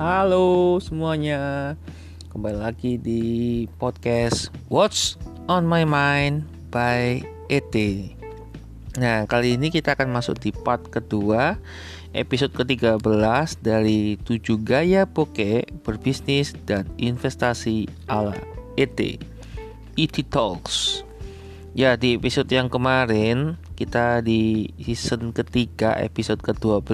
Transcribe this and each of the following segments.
Halo semuanya. Kembali lagi di podcast What's on my mind by ET Nah kali ini kita akan masuk di part kedua Episode ke-13 dari 7 gaya poke berbisnis dan investasi ala ET ET Talks. Ya di episode yang kemarin kita di season ketiga episode ke-12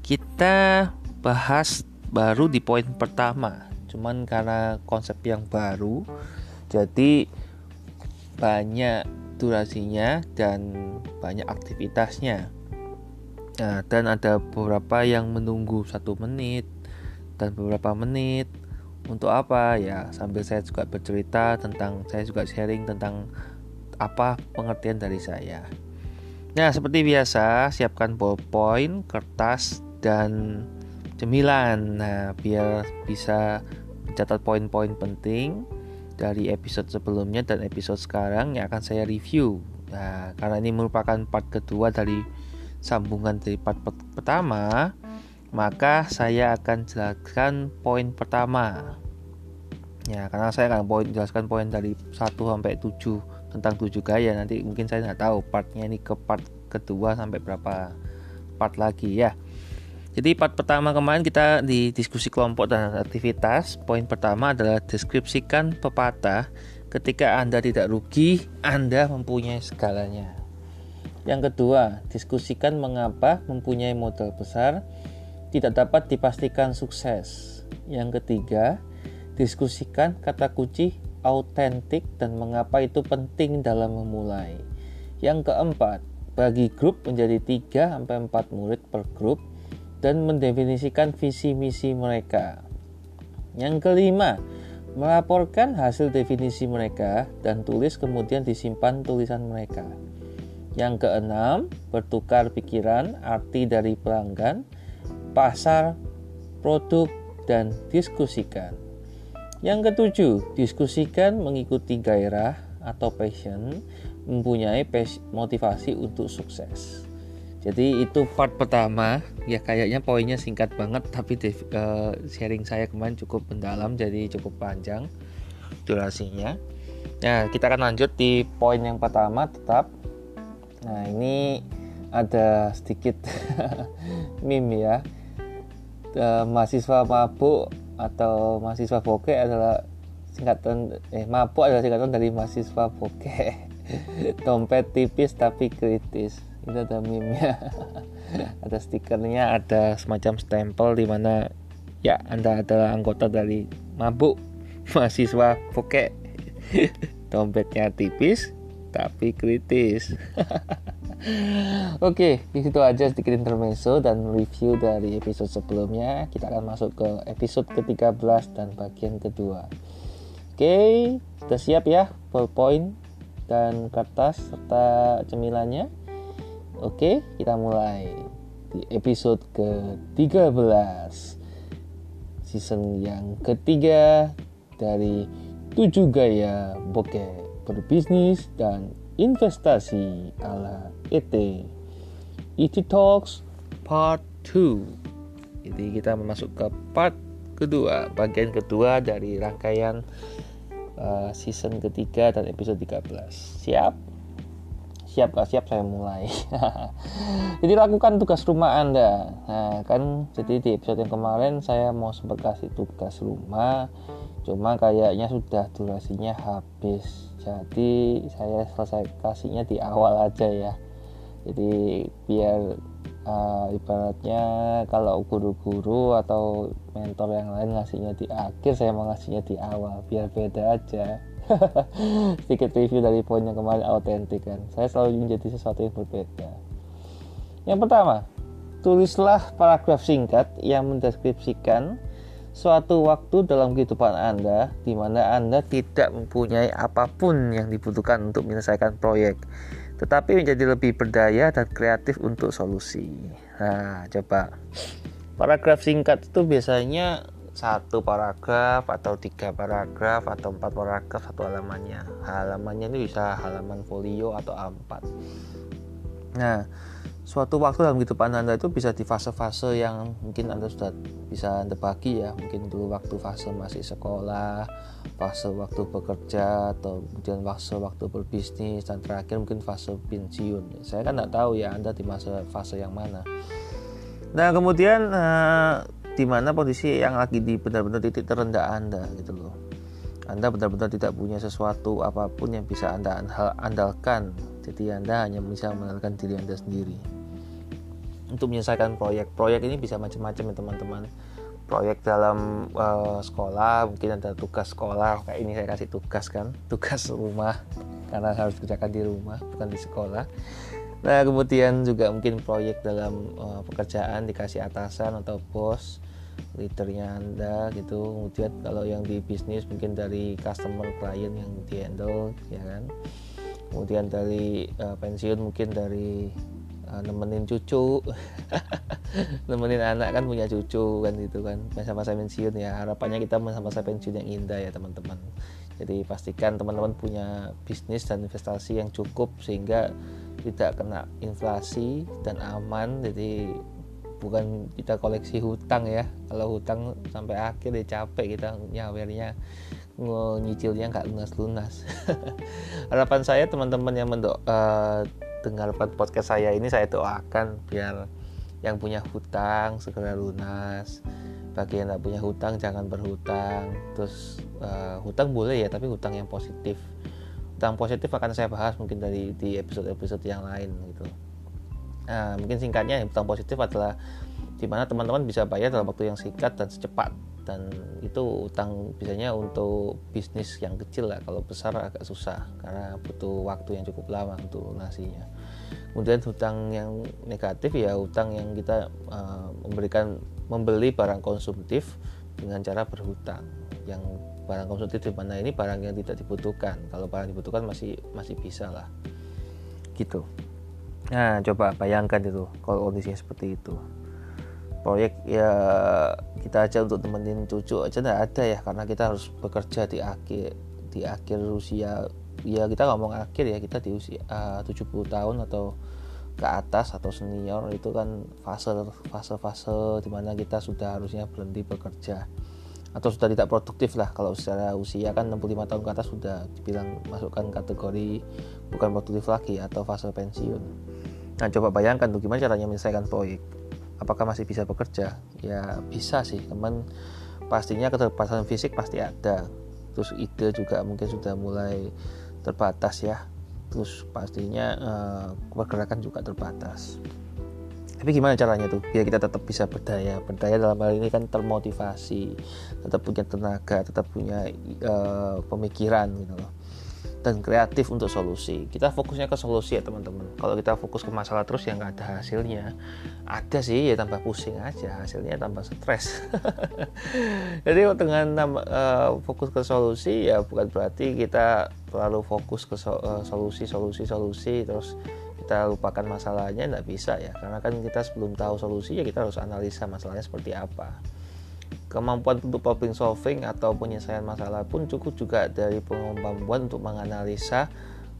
kita bahas baru di poin pertama. Cuman karena konsep yang baru jadi banyak durasinya dan banyak aktivitasnya. Nah, dan ada beberapa yang menunggu satu menit dan beberapa menit. Untuk apa? Ya sambil saya juga bercerita tentang saya juga sharing tentang apa pengertian dari saya. Nah seperti biasa siapkan ballpoint kertas dan cemilan. Nah, biar bisa mencatat poin-poin penting dari episode sebelumnya dan episode sekarang yang akan saya review. Nah, karena ini merupakan part kedua dari sambungan dari part pertama, maka saya akan jelaskan poin pertama. Ya, karena saya akan poin jelaskan poin dari 1 sampai 7 tentang 7 gaya. Nanti mungkin saya nggak tahu partnya ini ke part kedua sampai berapa part lagi ya. Jadi part pertama kemarin kita di diskusi kelompok dan aktivitas. Poin pertama adalah deskripsikan pepatah ketika Anda tidak rugi, Anda mempunyai segalanya. Yang kedua, diskusikan mengapa mempunyai modal besar tidak dapat dipastikan sukses. Yang ketiga, diskusikan kata kunci autentik dan mengapa itu penting dalam memulai. Yang keempat, bagi grup menjadi 3 4 murid per grup dan mendefinisikan visi misi mereka. Yang kelima, melaporkan hasil definisi mereka dan tulis kemudian disimpan tulisan mereka. Yang keenam, bertukar pikiran, arti dari pelanggan, pasar, produk, dan diskusikan. Yang ketujuh, diskusikan mengikuti gairah atau passion, mempunyai motivasi untuk sukses. Jadi itu part pertama ya kayaknya poinnya singkat banget tapi uh, sharing saya kemarin cukup mendalam jadi cukup panjang durasinya. Nah kita akan lanjut di poin yang pertama tetap. Nah ini ada sedikit meme ya. Uh, mahasiswa mabuk atau mahasiswa bokeh adalah singkatan eh mabuk adalah singkatan dari mahasiswa bokeh. Dompet tipis tapi kritis itu ada meme ya ada stikernya ada semacam stempel di mana ya anda adalah anggota dari mabuk mahasiswa poke dompetnya tipis tapi kritis Oke, di situ aja sedikit intermezzo dan review dari episode sebelumnya. Kita akan masuk ke episode ke-13 dan bagian kedua. Oke, sudah siap ya ballpoint dan kertas serta cemilannya? Oke, kita mulai di episode ke-13 season yang ketiga dari 7 gaya bokeh berbisnis dan investasi ala ET. ET Talks Part 2. Jadi kita masuk ke part kedua, bagian kedua dari rangkaian uh, season ketiga dan episode 13. Siap? Siap gak siap saya mulai. Jadi lakukan tugas rumah anda. Nah kan jadi di episode yang kemarin saya mau sempat kasih tugas rumah cuma kayaknya sudah durasinya habis. Jadi saya selesai kasihnya di awal aja ya. Jadi biar uh, ibaratnya kalau guru-guru atau mentor yang lain ngasihnya di akhir saya mau ngasihnya di awal. Biar beda aja sedikit review dari poin yang kemarin autentik kan. Saya selalu menjadi sesuatu yang berbeda. Yang pertama tulislah paragraf singkat yang mendeskripsikan suatu waktu dalam kehidupan Anda di mana Anda tidak mempunyai apa pun yang dibutuhkan untuk menyelesaikan proyek, tetapi menjadi lebih berdaya dan kreatif untuk solusi. Nah, coba. Paragraf singkat itu biasanya satu paragraf atau tiga paragraf atau empat paragraf satu halamannya. Halamannya ini bisa halaman folio atau A4 nah suatu waktu dalam kehidupan Anda itu bisa di fase-fase yang mungkin Anda sudah bisa Anda bagi ya. Mungkin dulu waktu fase masih sekolah fase waktu bekerja atau kemudian fase waktu berbisnis dan terakhir mungkin fase pensiun. Saya kan tidak tahu ya Anda di masa fase yang mana. Nah kemudian eh, di mana posisi yang lagi di benar-benar titik terendah Anda gitu loh anda benar-benar tidak punya sesuatu apa pun yang bisa Anda andalkan. Jadi Anda hanya bisa mengandalkan diri Anda sendiri. Untuk menyelesaikan proyek, proyek ini bisa macam-macam ya teman-teman. Proyek dalam uh, sekolah, mungkin ada tugas sekolah. Kayak ini saya kasih tugas kan, tugas rumah karena harus kerjakan di rumah, bukan di sekolah. Nah kemudian juga mungkin proyek dalam uh, pekerjaan dikasih atasan atau bos leadernya anda gitu. Kemudian kalau yang di bisnis mungkin dari customer klien yang di handle ya kan. Kemudian dari uh, pensiun mungkin dari uh, nemenin cucu. Nemenin anak kan punya cucu kan gitu kan. Masa-masa pensiun ya. Harapannya kita masa-masa pensiun yang indah ya teman-teman. Jadi pastikan teman-teman punya bisnis dan investasi yang cukup sehingga tidak kena inflasi dan aman. Jadi bukan kita koleksi hutang ya. Kalau hutang sampai akhir ya capek kita nyawernya nyicilnya nggak lunas-lunas. Harapan saya teman-teman yang mendok uh, dengarkan podcast saya ini saya doakan biar yang punya hutang segera lunas. Bagi yang tidak punya hutang jangan berhutang. Terus uh, hutang boleh ya tapi hutang yang positif. Hutang positif akan saya bahas mungkin dari di episode-episode yang lain gitu Nah, mungkin singkatnya hutang positif adalah di mana teman-teman bisa bayar dalam waktu yang singkat dan secepat. Dan itu utang biasanya untuk bisnis yang kecil lah. Kalau besar agak susah karena butuh waktu yang cukup lama untuk lunasinya kemudian hutang yang negatif ya hutang yang kita uh, memberikan membeli barang konsumtif dengan cara berhutang. Yang barang konsumtif di mana ini barang yang tidak dibutuhkan. Kalau barang dibutuhkan masih masih bisa lah. Gitu Nah, coba bayangkan itu kalau kondisinya seperti itu. Proyek ya kita aja untuk temenin cucu aja tidak ada ya karena kita harus bekerja di akhir di akhir usia ya kita ngomong akhir ya kita di usia uh, 70 tahun atau ke atas atau senior itu kan fase fase fase di mana kita sudah harusnya berhenti bekerja atau sudah tidak produktif lah kalau secara usia kan 65 tahun ke atas sudah dibilang masukkan kategori bukan produktif lagi atau fase pensiun Nah coba bayangkan tuh gimana caranya menyelesaikan proyek. Apakah masih bisa bekerja? Ya bisa sih, teman pastinya keterbatasan fisik pasti ada. Terus ide juga mungkin sudah mulai terbatas ya. Terus pastinya uh, pergerakan juga terbatas. Tapi gimana caranya tuh? Biar kita tetap bisa berdaya? Berdaya dalam hal ini kan termotivasi, tetap punya tenaga, tetap punya uh, pemikiran gitu loh. Dan kreatif untuk solusi. Kita fokusnya ke solusi ya teman-teman. Kalau kita fokus ke masalah terus yang nggak ada hasilnya. Ada sih ya tambah pusing aja. Hasilnya tambah stres. Jadi dengan uh, fokus ke solusi ya bukan berarti kita terlalu fokus ke so, uh, solusi solusi solusi terus kita lupakan masalahnya nggak bisa ya. Karena kan kita sebelum tahu solusi ya kita harus analisa masalahnya seperti apa. Kemampuan untuk problem solving atau penyelesaian masalah pun cukup juga dari kemampuan untuk menganalisa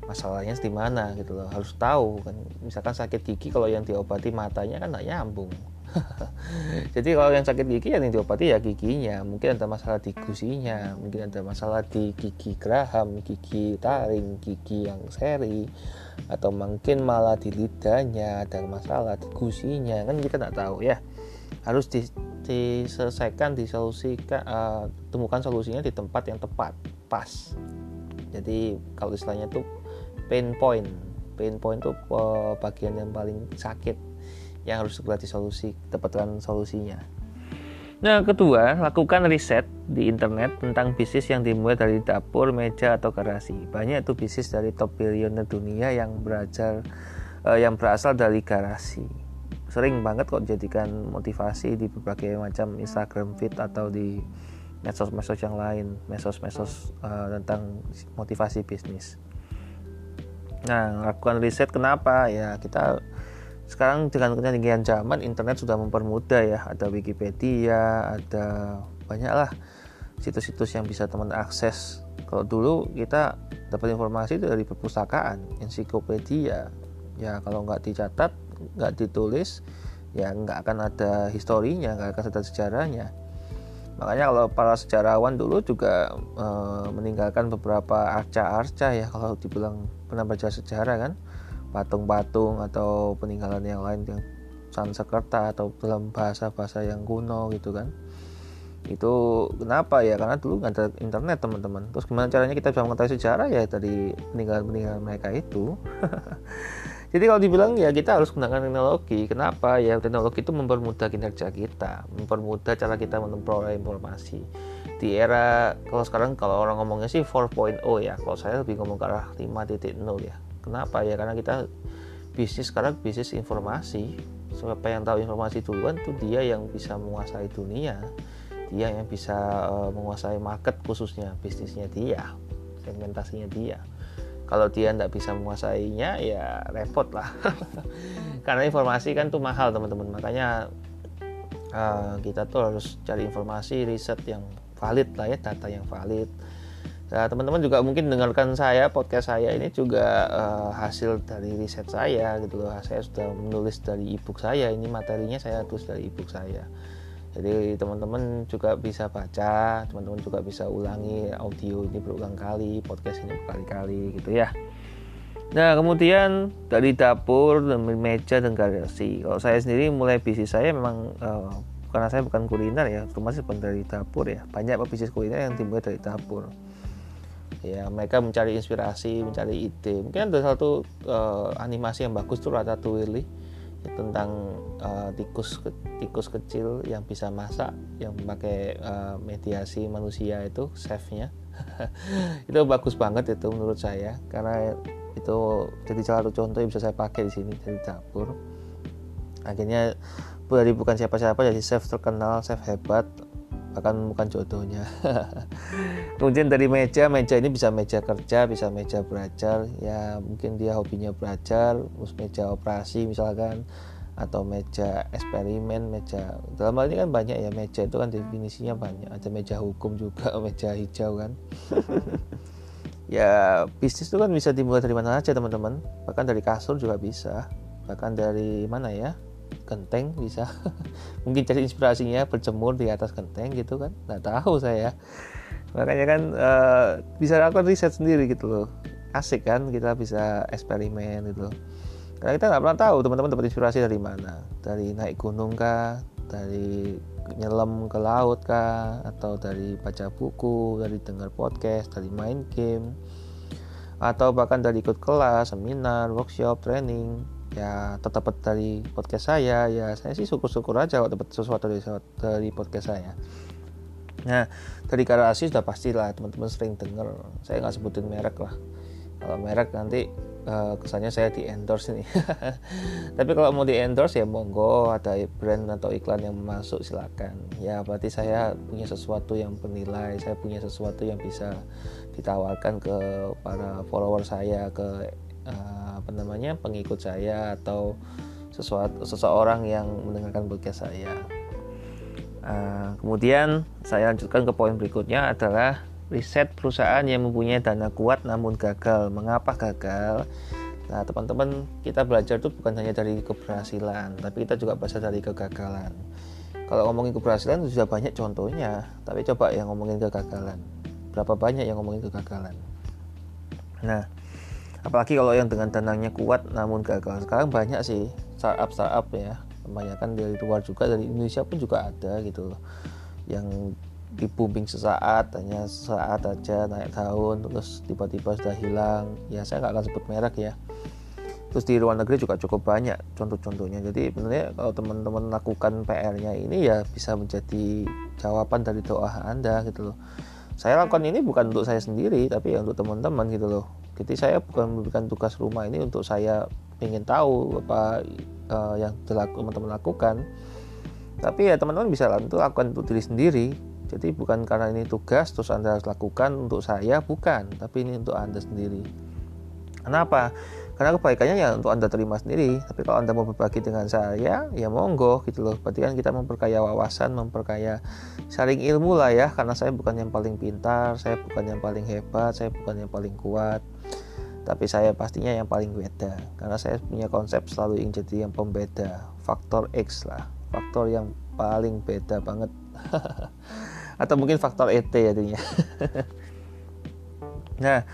masalahnya di mana gitu loh. Harus tahu kan. Misalkan sakit gigi kalau yang diobati matanya kan nggak nyambung. Jadi kalau yang sakit gigi yang diobati ya giginya. Mungkin ada masalah di gusinya mungkin ada masalah di gigi geraham gigi taring gigi yang seri atau mungkin malah di lidahnya ada masalah di gusinya kan kita nggak tahu ya. Harus di diselesaikan disolusikan uh, temukan solusinya di tempat yang tepat pas. Jadi kalau istilahnya itu pain point. Pain point itu uh, bagian yang paling sakit yang harus segera disolusi dapatkan solusinya Nah, kedua, lakukan riset di internet tentang bisnis yang dimulai dari dapur, meja, atau garasi. Banyak itu bisnis dari top billioner dunia yang belajar uh, yang berasal dari garasi sering banget kok jadikan motivasi di berbagai macam Instagram feed atau di medsos-medsos yang lain, medsos-medsos uh, tentang motivasi bisnis. Nah, lakukan riset kenapa ya kita sekarang dengan ketinggian zaman internet sudah mempermudah ya. Ada Wikipedia ada banyaklah situs-situs yang bisa teman akses. Kalau dulu kita dapat informasi itu dari perpustakaan ensiklopedia. Ya kalau nggak dicatat nggak ditulis ya nggak akan ada historinya nggak akan ada sejarahnya. Makanya kalau para sejarawan dulu juga e, meninggalkan beberapa arca-arca ya kalau dibilang pernah baca sejarah kan patung-patung atau peninggalan yang lain yang Sanskerta atau dalam bahasa-bahasa yang kuno gitu kan itu kenapa ya karena dulu nggak ada internet teman-teman terus gimana caranya kita bisa mengetahui sejarah ya dari peninggalan-peninggalan mereka itu Jadi kalau dibilang ya kita harus gunakan teknologi. Kenapa? Ya teknologi itu mempermudah kinerja kita, mempermudah cara kita memperoleh informasi. Di era kalau sekarang kalau orang ngomongnya sih 4.0 ya. Kalau saya lebih ngomong ke arah 5.0 ya. Kenapa? Ya karena kita bisnis sekarang bisnis informasi. Siapa yang tahu informasi duluan tuh dia yang bisa menguasai dunia. Dia yang bisa uh, menguasai market khususnya bisnisnya dia, segmentasinya dia kalau dia tidak bisa menguasainya ya repot lah karena informasi kan tuh mahal teman-teman makanya uh, kita tuh harus cari informasi riset yang valid lah ya data yang valid Nah, teman-teman juga mungkin dengarkan saya podcast saya ini juga uh, hasil dari riset saya gitu loh. Saya sudah menulis dari ebook saya. Ini materinya saya tulis dari ebook saya. Jadi teman-teman juga bisa baca teman-teman juga bisa ulangi audio ini berulang kali podcast ini berkali-kali gitu ya. Nah kemudian dari dapur dari meja dan garasi. Kalau saya sendiri mulai bisnis saya memang uh, karena saya bukan kuliner ya termasuk dari dapur ya. Banyak bisnis kuliner yang timbul dari dapur ya mereka mencari inspirasi mencari ide. Mungkin ada satu uh, animasi yang bagus tuh Ratatouille tentang uh, tikus tikus kecil yang bisa masak yang memakai uh, mediasi manusia itu chefnya. Itu bagus banget itu menurut saya karena itu jadi salah satu contoh yang bisa saya pakai di sini dari dapur. Akhirnya dari bukan siapa-siapa jadi chef terkenal chef hebat bahkan bukan jodohnya. Kemudian dari meja meja ini bisa meja kerja bisa meja belajar. Ya mungkin dia hobinya belajar terus meja operasi misalkan atau meja eksperimen meja dalam hal ini kan banyak ya meja itu kan definisinya banyak. Ada meja hukum juga meja hijau kan. Ya bisnis itu kan bisa dimulai dari mana aja teman-teman. Bahkan dari kasur juga bisa. Bahkan dari mana ya genteng bisa. Mungkin cari inspirasinya berjemur di atas genteng gitu kan. Nggak tahu saya. Makanya kan uh, bisa lakukan riset sendiri gitu loh. Asik kan kita bisa eksperimen gitu karena kita nggak pernah tahu teman-teman dapat inspirasi dari mana. Dari naik gunung kah? Dari nyelam ke laut kah? Atau dari baca buku dari dengar podcast dari main game. Atau bahkan dari ikut kelas seminar workshop training ya tetap dari podcast saya. Ya saya sih syukur-syukur aja kalau dapat sesuatu dari, dari podcast saya. Nah dari garasi sudah pastilah teman-teman sering dengar saya nggak sebutin merek lah. Kalau merek nanti uh, kesannya saya di endorse ini. Tapi kalau mau di endorse ya monggo ada brand atau iklan yang masuk silakan. Ya berarti saya punya sesuatu yang bernilai saya punya sesuatu yang bisa ditawarkan ke para follower saya ke uh, apa namanya pengikut saya atau sesuatu seseorang yang mendengarkan podcast saya. Uh, kemudian saya lanjutkan ke poin berikutnya adalah riset perusahaan yang mempunyai dana kuat namun gagal. Mengapa gagal? Nah, teman-teman, kita belajar itu bukan hanya dari keberhasilan, tapi kita juga belajar dari kegagalan. Kalau ngomongin keberhasilan sudah banyak contohnya, tapi coba yang ngomongin kegagalan. Berapa banyak yang ngomongin kegagalan? Nah, apalagi kalau yang dengan dananya kuat namun gagal. Sekarang banyak sih startup startup ya. Kebanyakan dari luar juga dari Indonesia pun juga ada gitu loh. Yang di booming sesaat hanya sesaat aja naik daun terus tiba-tiba sudah hilang. Ya saya nggak akan sebut merek ya. Terus di luar negeri juga cukup banyak contoh-contohnya. Jadi sebenarnya kalau teman-teman lakukan PR-nya ini ya bisa menjadi jawaban dari doa anda gitu loh. Saya lakukan ini bukan untuk saya sendiri tapi ya untuk teman-teman gitu loh jadi saya bukan memberikan tugas rumah ini untuk saya ingin tahu apa uh, yang teman-teman lakukan. Tapi ya teman-teman bisa untuk lakukan untuk diri sendiri. Jadi bukan karena ini tugas terus anda harus lakukan untuk saya bukan. Tapi ini untuk anda sendiri. Kenapa? Karena kebaikannya ya untuk anda terima sendiri. Tapi kalau anda mau berbagi dengan saya ya monggo gitu loh. Berarti kan kita memperkaya wawasan memperkaya saling ilmu lah ya. Karena saya bukan yang paling pintar saya bukan yang paling hebat saya bukan yang paling kuat tapi saya pastinya yang paling beda karena saya punya konsep selalu ingin jadi yang pembeda faktor X lah faktor yang paling beda banget. Atau mungkin faktor ET jadinya. Nah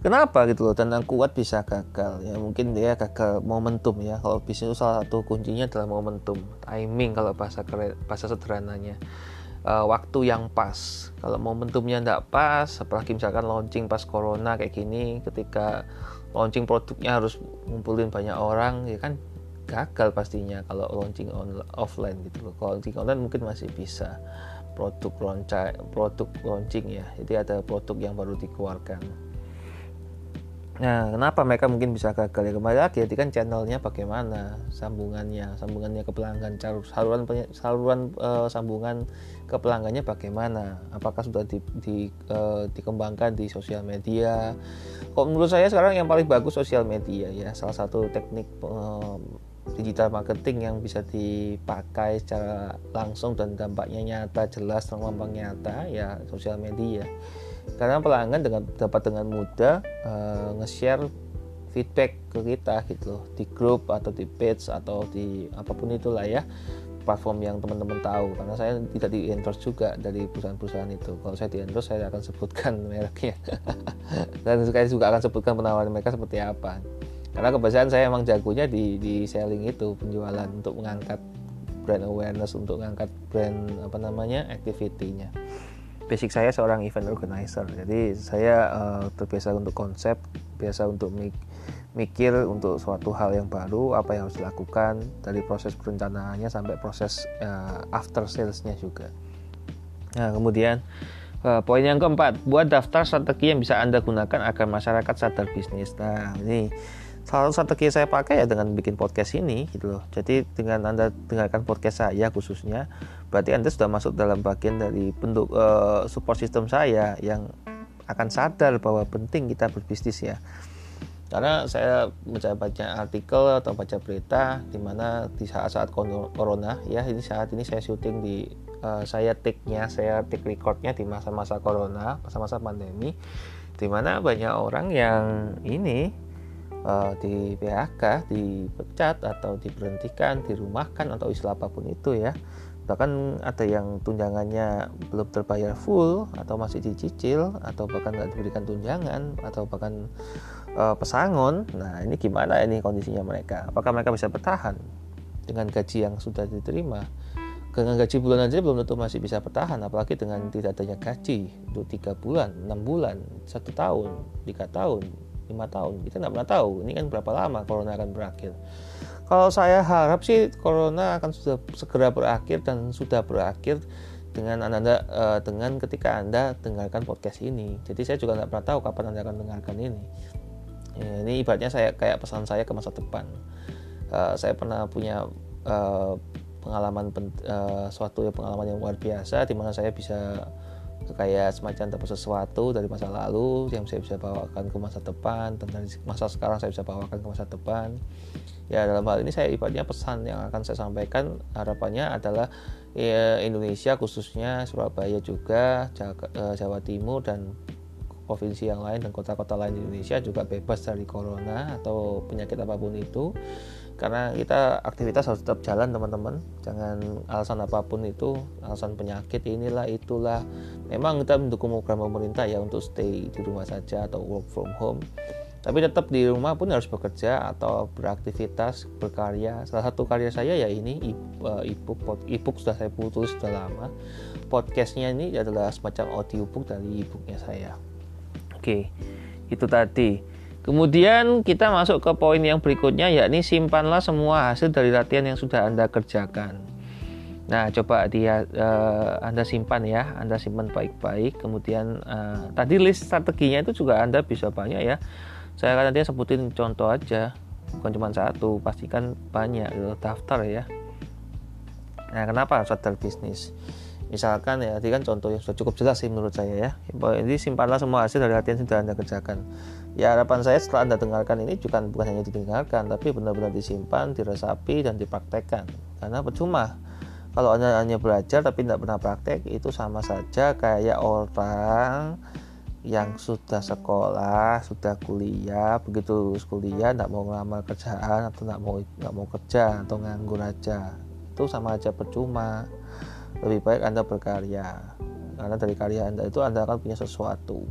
kenapa gitu loh dan yang kuat bisa gagal? Ya mungkin dia gagal momentum ya. Kalau bisnis itu salah satu kuncinya adalah momentum timing kalau bahasa keren, bahasa sederhananya uh, waktu yang pas. Kalau momentumnya tidak pas, apalagi misalkan launching pas corona kayak gini, ketika launching produknya harus ngumpulin banyak orang, ya kan gagal pastinya kalau launching on, offline gitu loh. Kalau launching online mungkin masih bisa produk launching, produk launching ya. Jadi ada produk yang baru dikeluarkan. Nah, kenapa mereka mungkin bisa gagal ya kembali lagi jadi kan channelnya bagaimana sambungannya, sambungannya ke pelanggan, saluran saluran uh, sambungan ke pelanggannya bagaimana? Apakah sudah di, di, uh, dikembangkan di sosial media? Kok menurut saya sekarang yang paling bagus sosial media ya, salah satu teknik uh, digital marketing yang bisa dipakai secara langsung dan dampaknya nyata, jelas, terang nyata ya sosial media karena pelanggan dengan dapat dengan mudah uh, nge-share feedback ke kita gitu loh di grup atau di page atau di apa pun itulah ya platform yang teman-teman tahu. Karena saya tidak di endorse juga dari perusahaan-perusahaan itu. Kalau saya di endorse saya akan sebutkan mereknya. Dan saya juga akan sebutkan penawaran mereka seperti apa. Karena kebiasaan saya emang jagonya di di selling itu penjualan untuk mengangkat brand awareness untuk mengangkat brand apa namanya activity-nya. Basic saya seorang event organizer. Jadi saya uh, terbiasa untuk konsep biasa untuk mik mikir untuk suatu hal yang baru apa yang harus dilakukan dari proses perencanaannya sampai proses uh, after salesnya juga. Nah kemudian uh, poin yang keempat buat daftar strategi yang bisa anda gunakan agar masyarakat sadar bisnis. Nah ini salah satu strategi saya pakai ya dengan bikin podcast ini gitu loh. Jadi dengan anda dengarkan podcast saya khususnya berarti anda sudah masuk dalam bagian dari bentuk uh, support system saya yang akan sadar bahwa penting kita berbisnis ya karena saya baca baca artikel atau baca berita di mana di saat-saat corona ya ini saat ini saya syuting di uh, saya take-nya saya take recordnya di masa-masa corona masa-masa pandemi di mana banyak orang yang ini uh, di PHK, dipecat atau diberhentikan, dirumahkan atau istilah apa pun itu ya. Bahkan ada yang tunjangannya belum terbayar full atau masih dicicil atau bahkan nggak diberikan tunjangan atau bahkan uh, pesangon. Nah ini gimana ini kondisinya mereka? Apakah mereka bisa bertahan dengan gaji yang sudah diterima? Dengan gaji bulan aja belum tentu masih bisa bertahan, apalagi dengan tidak adanya gaji untuk tiga bulan, enam bulan, satu tahun, tiga tahun, lima tahun kita nggak pernah tahu ini kan berapa lama corona akan berakhir kalau saya harap sih corona akan sudah segera berakhir dan sudah berakhir dengan anda uh, dengan ketika anda dengarkan podcast ini jadi saya juga nggak pernah tahu kapan anda akan dengarkan ini ya, ini ibaratnya saya kayak pesan saya ke masa depan. Uh, saya pernah punya uh, pengalaman uh, suatu ya pengalaman yang luar biasa di mana saya bisa kayak semacam dapat sesuatu dari masa lalu yang saya bisa bawakan ke masa depan dari masa sekarang saya bisa bawakan ke masa depan. Ya dalam hal ini saya ibaratnya pesan yang akan saya sampaikan harapannya adalah ya, Indonesia khususnya Surabaya juga eh, Jawa Timur dan provinsi yang lain dan kota-kota lain di Indonesia juga bebas dari corona atau penyakit apa pun itu. Karena kita aktivitas harus tetap jalan teman-teman. Jangan alasan apa pun itu alasan penyakit inilah itulah. Memang kita mendukung program pemerintah ya untuk stay di rumah saja atau work from home. Tapi tetap di rumah pun harus bekerja atau beraktivitas berkarya. Salah satu karya saya ya ini ebook ebook sudah saya tulis sudah lama. Podcastnya ini adalah semacam audiobook dari ebooknya saya oke itu tadi Kemudian kita masuk ke poin yang berikutnya yakni simpanlah semua hasil dari latihan yang sudah Anda kerjakan. Nah, coba dia uh, Anda simpan ya, Anda simpan baik-baik. Kemudian uh, tadi list strateginya itu juga Anda bisa banyak ya. Saya akan nanti sebutin contoh aja, bukan cuma satu, pastikan banyak daftar ya. Nah, kenapa sadar bisnis? Misalkan ya, tadi kan contoh yang sudah cukup jelas sih menurut saya ya. Ini simpanlah semua hasil dari latihan sudah Anda kerjakan Ya harapan saya setelah Anda dengarkan ini juga bukan hanya didengarkan tapi benar-benar disimpan, diresapi dan dipraktekkan. Karena percuma kalau Anda hanya belajar tapi tidak pernah praktek itu sama saja kayak orang yang sudah sekolah, sudah kuliah, begitu lulus kuliah tidak mau ngelamar kerjaan atau tidak mau nggak mau kerja atau nganggur aja, itu sama aja percuma. Lebih baik anda berkarya, karena dari karya anda itu anda akan punya sesuatu.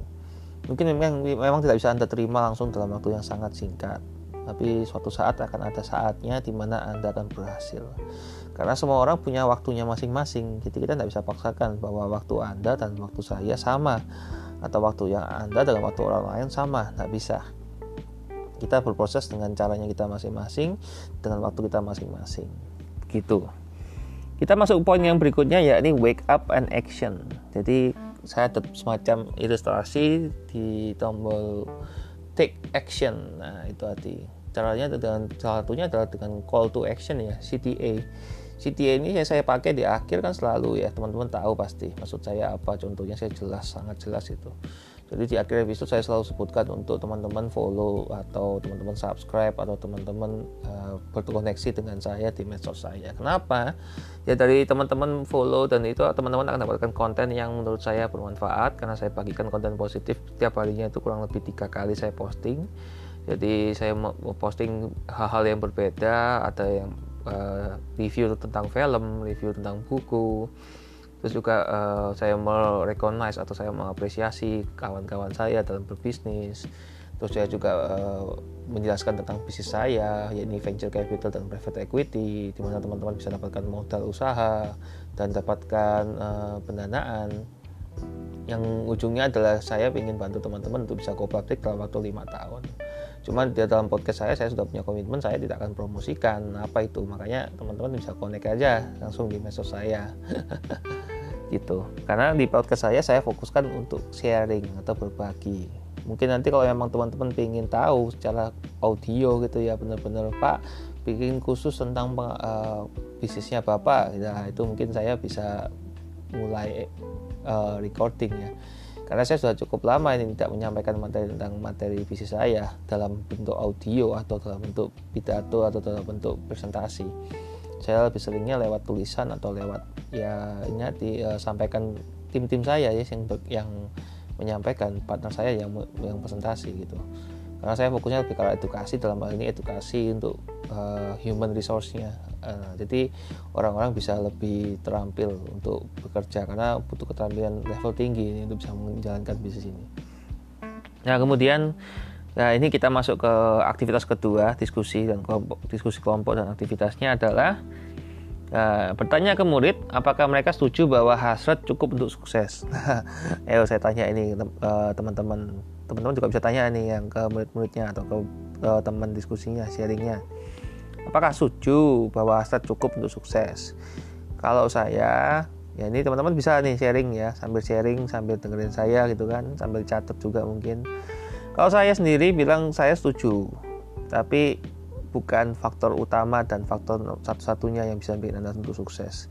Mungkin memang memang tidak bisa anda terima langsung dalam waktu yang sangat singkat, tapi suatu saat akan ada saatnya di mana anda akan berhasil. Karena semua orang punya waktunya masing-masing, jadi kita tidak bisa paksakan bahwa waktu anda dan waktu saya sama atau waktu yang Anda dengan waktu orang lain sama, nggak bisa. Kita berproses dengan caranya kita masing-masing, dengan waktu kita masing-masing. Gitu. Kita masuk poin yang berikutnya yakni wake up and action. Jadi saya ada semacam ilustrasi di tombol take action. Nah, itu tadi. Caranya dengan salah satunya adalah dengan call to action ya, CTA CTA ini yang saya pakai di akhir kan selalu ya teman-teman tahu pasti maksud saya apa contohnya saya jelas sangat jelas itu jadi di akhir episode saya selalu sebutkan untuk teman-teman follow atau teman-teman subscribe atau teman-teman uh, berkoneksi dengan saya di medsos saya. Kenapa? Ya dari teman-teman follow dan itu teman-teman akan dapatkan konten yang menurut saya bermanfaat karena saya bagikan konten positif. Setiap harinya itu kurang lebih tiga kali saya posting. Jadi saya posting hal-hal yang berbeda ada yang uh, review tentang film, review tentang buku. Terus juga uh, saya merecognize atau saya mengapresiasi kawan-kawan saya dalam berbisnis. Terus saya juga uh, menjelaskan tentang bisnis saya, yakni venture capital dan private equity, di mana teman-teman bisa dapatkan modal usaha dan dapatkan uh, pendanaan. Yang ujungnya adalah saya ingin bantu teman-teman untuk bisa go public dalam waktu lima tahun. Cuman di dalam podcast saya saya sudah punya komitmen saya tidak akan promosikan apa itu. Makanya teman-teman bisa connect aja langsung di medsos saya gitu. Karena di podcast saya saya fokuskan untuk sharing atau berbagi. Mungkin nanti kalau memang teman-teman ingin tahu secara audio gitu ya benar-benar pak bikin khusus tentang uh, bisnisnya bapak. Nah, itu mungkin saya bisa mulai uh, recording ya. Karena saya sudah cukup lama ini tidak menyampaikan materi tentang materi visi saya dalam bentuk audio atau dalam bentuk pidato atau dalam bentuk presentasi saya lebih seringnya lewat tulisan atau lewat ya ini disampaikan tim-tim saya ya yang yang menyampaikan partner saya yang yang presentasi gitu. Karena saya fokusnya lebih ke edukasi dalam hal ini edukasi untuk uh, human resource-nya. Uh, jadi orang-orang bisa lebih terampil untuk bekerja karena butuh keterampilan level tinggi ini untuk bisa menjalankan bisnis ini. Nah kemudian Nah, ini kita masuk ke aktivitas kedua, diskusi dan kelompok, diskusi kelompok dan aktivitasnya adalah uh, bertanya ke murid apakah mereka setuju bahwa hasrat cukup untuk sukses. Ayo saya tanya ini teman-teman teman-teman juga bisa tanya nih yang ke murid-muridnya atau ke, ke teman diskusinya sharingnya. Apakah setuju bahwa hasrat cukup untuk sukses? Kalau saya ya ini teman-teman bisa nih sharing ya sambil sharing sambil dengerin saya gitu kan sambil catat juga mungkin kalau saya sendiri bilang saya setuju tapi bukan faktor utama dan faktor satu-satunya yang bisa bikin anda untuk sukses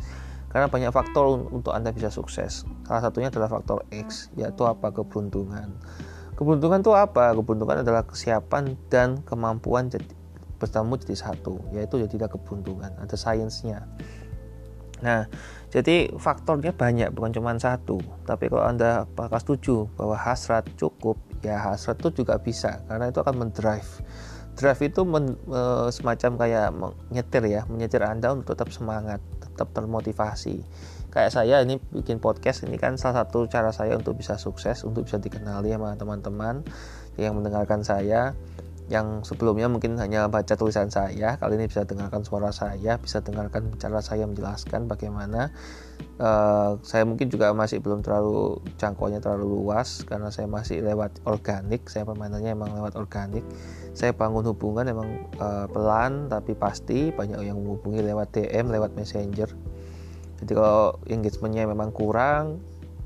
karena banyak faktor untuk anda bisa sukses salah satunya adalah faktor X yaitu apa keberuntungan Keberuntungan itu apa? Keberuntungan adalah kesiapan dan kemampuan jadi, bertemu jadi satu, yaitu jadilah keberuntungan. Ada sainsnya. Nah, jadi faktornya banyak, bukan cuma satu. Tapi kalau Anda apakah setuju bahwa hasrat cukup, ya hasrat itu juga bisa, karena itu akan mendrive. Drive itu men, e, semacam kayak menyetir ya, menyetir Anda untuk tetap semangat, tetap termotivasi kayak saya ini bikin podcast ini kan salah satu cara saya untuk bisa sukses untuk bisa dikenali sama teman-teman yang mendengarkan saya yang sebelumnya mungkin hanya baca tulisan saya. Kali ini bisa dengarkan suara saya bisa dengarkan cara saya menjelaskan bagaimana. Uh, saya mungkin juga masih belum terlalu jangkauannya terlalu luas karena saya masih lewat organik. Saya permainannya emang lewat organik. Saya bangun hubungan emang uh, pelan tapi pasti. Banyak yang menghubungi lewat DM lewat messenger. Jadi kalau engagementnya memang kurang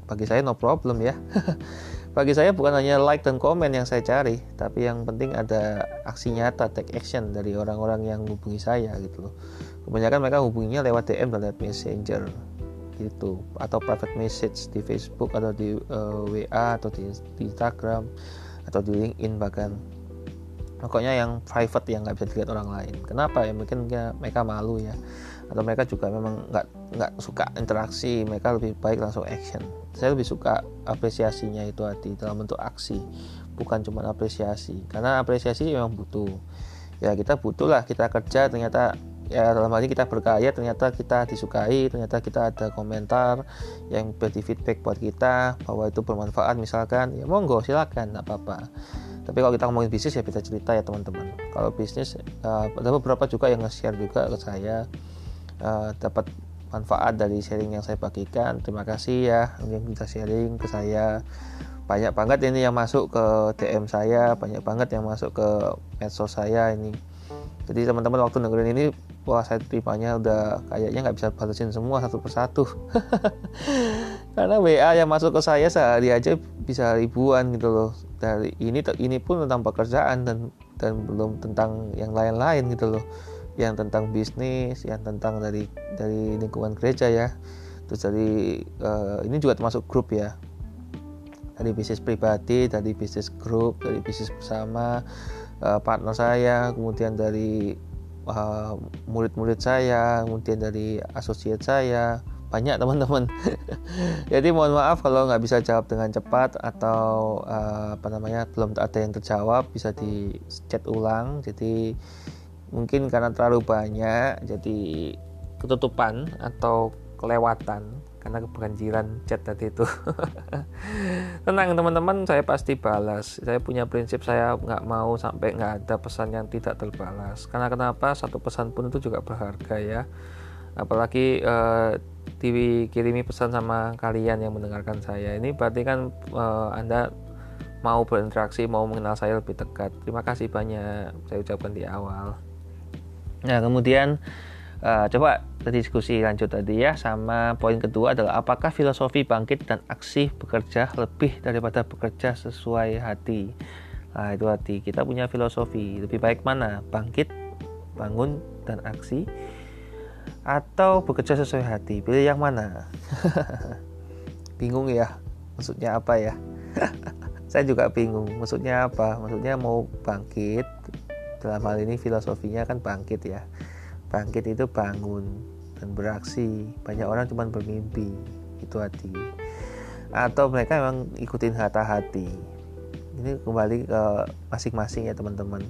bagi saya no problem ya bagi saya bukan hanya like dan komen yang saya cari tapi yang penting ada aksi nyata take action dari orang-orang yang hubungi saya gitu loh. Kebanyakan mereka hubunginya lewat DM dan lewat messenger gitu atau private message di Facebook atau di uh, eh, WA atau di, di Instagram atau di LinkedIn bahkan. Pokoknya yang private yang nggak bisa dilihat orang lain. Kenapa ya? Mungkin mereka malu ya. Atau mereka juga memang nggak nggak suka interaksi mereka lebih baik langsung action saya lebih suka apresiasinya itu hati dalam bentuk aksi bukan cuma apresiasi. Karena apresiasi memang butuh. Ya kita butuh lah kita kerja ternyata ya dalam hal ini kita berkarya ternyata kita disukai ternyata kita ada komentar yang beri feedback buat kita bahwa itu bermanfaat misalkan. Ya monggo silakan nggak apa-apa. Tapi kalau kita ngomongin bisnis ya bisa cerita ya teman-teman. Kalau bisnis uh, ada beberapa juga yang nge-share juga ke saya. Uh, dapat manfaat dari sharing yang saya bagikan. Terima kasih ya yang bisa sharing ke saya. Banyak banget ini yang masuk ke DM saya banyak banget yang masuk ke medsos saya ini. Jadi teman-teman waktu dengerin ini wah saya terimanya udah kayaknya nggak bisa batasin semua satu persatu. Karena WA yang masuk ke saya sehari aja bisa ribuan gitu loh. Dari ini ini pun tentang pekerjaan dan dan belum tentang yang lain-lain gitu loh yang tentang bisnis yang tentang dari dari lingkungan gereja ya. Terus dari uh, ini juga termasuk grup ya. Dari bisnis pribadi dari bisnis grup dari bisnis bersama uh, partner saya kemudian dari uh, murid-murid saya kemudian dari asosiat saya. Banyak teman-teman. Jadi mohon maaf kalau nggak bisa jawab dengan cepat atau uh, apa namanya belum ada yang terjawab bisa di chat ulang. Jadi mungkin karena terlalu banyak jadi ketutupan atau kelewatan karena kebanjiran chat tadi itu. Tenang teman-teman saya pasti balas. Saya punya prinsip saya nggak mau sampai nggak ada pesan yang tidak terbalas. Karena kenapa? Satu pesan pun itu juga berharga ya. Apalagi uh, dikirimi pesan sama kalian yang mendengarkan saya. Ini berarti kan uh, anda mau berinteraksi mau mengenal saya lebih dekat. Terima kasih banyak. Saya ucapkan di awal nah kemudian uh, coba diskusi lanjut tadi ya sama poin kedua adalah apakah filosofi bangkit dan aksi bekerja lebih daripada bekerja sesuai hati? Nah itu hati. Kita punya filosofi. Lebih baik mana? Bangkit bangun dan aksi atau bekerja sesuai hati? Pilih yang mana? Bingung ya maksudnya apa ya? Saya juga bingung maksudnya apa? Maksudnya mau bangkit dalam hal ini filosofinya kan bangkit ya. Bangkit itu bangun dan beraksi. Banyak orang cuma bermimpi itu hati. Atau mereka memang ikutin hata hati. Ini kembali ke masing-masing ya teman-teman.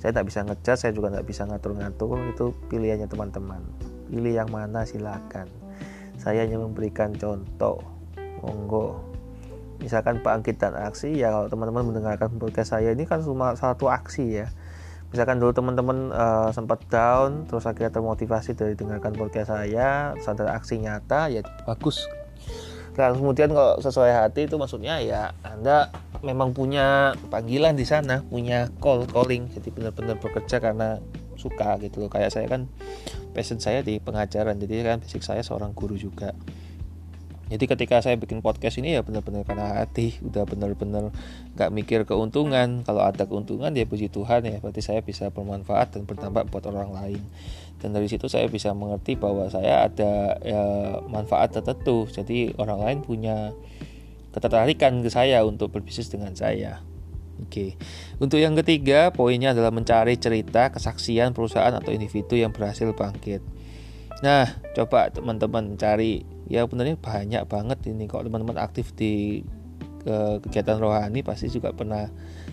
Saya tak bisa ngecat saya juga nggak bisa ngatur-ngatur. Itu pilihannya teman-teman. Pilih yang mana silakan. Saya hanya memberikan contoh. Monggo. Misalkan bangkit dan aksi ya kalau teman-teman mendengarkan podcast saya ini kan cuma satu aksi ya misalkan dulu teman-teman uh, sempat down terus akhirnya termotivasi dari dengarkan podcast saya sadar aksi nyata ya bagus. Nah kemudian kalau sesuai hati itu maksudnya ya anda memang punya panggilan di sana punya call calling. Jadi benar-benar bekerja karena suka gitu loh. Kayak saya kan passion saya di pengajaran. Jadi kan basic saya seorang guru juga jadi ketika saya bikin podcast ini ya benar-benar karena hati. Udah benar-benar nggak mikir keuntungan. Kalau ada keuntungan ya puji Tuhan ya. Berarti saya bisa bermanfaat dan berdampak buat orang lain. Dan dari situ saya bisa mengerti bahwa saya ada ya, manfaat tertentu. Jadi orang lain punya ketertarikan ke saya untuk berbisnis dengan saya. Oke, untuk yang ketiga poinnya adalah mencari cerita kesaksian perusahaan atau individu yang berhasil bangkit. Nah, coba teman-teman cari ya benernya banyak banget ini. Kalau teman-teman aktif di ke, kegiatan rohani pasti juga pernah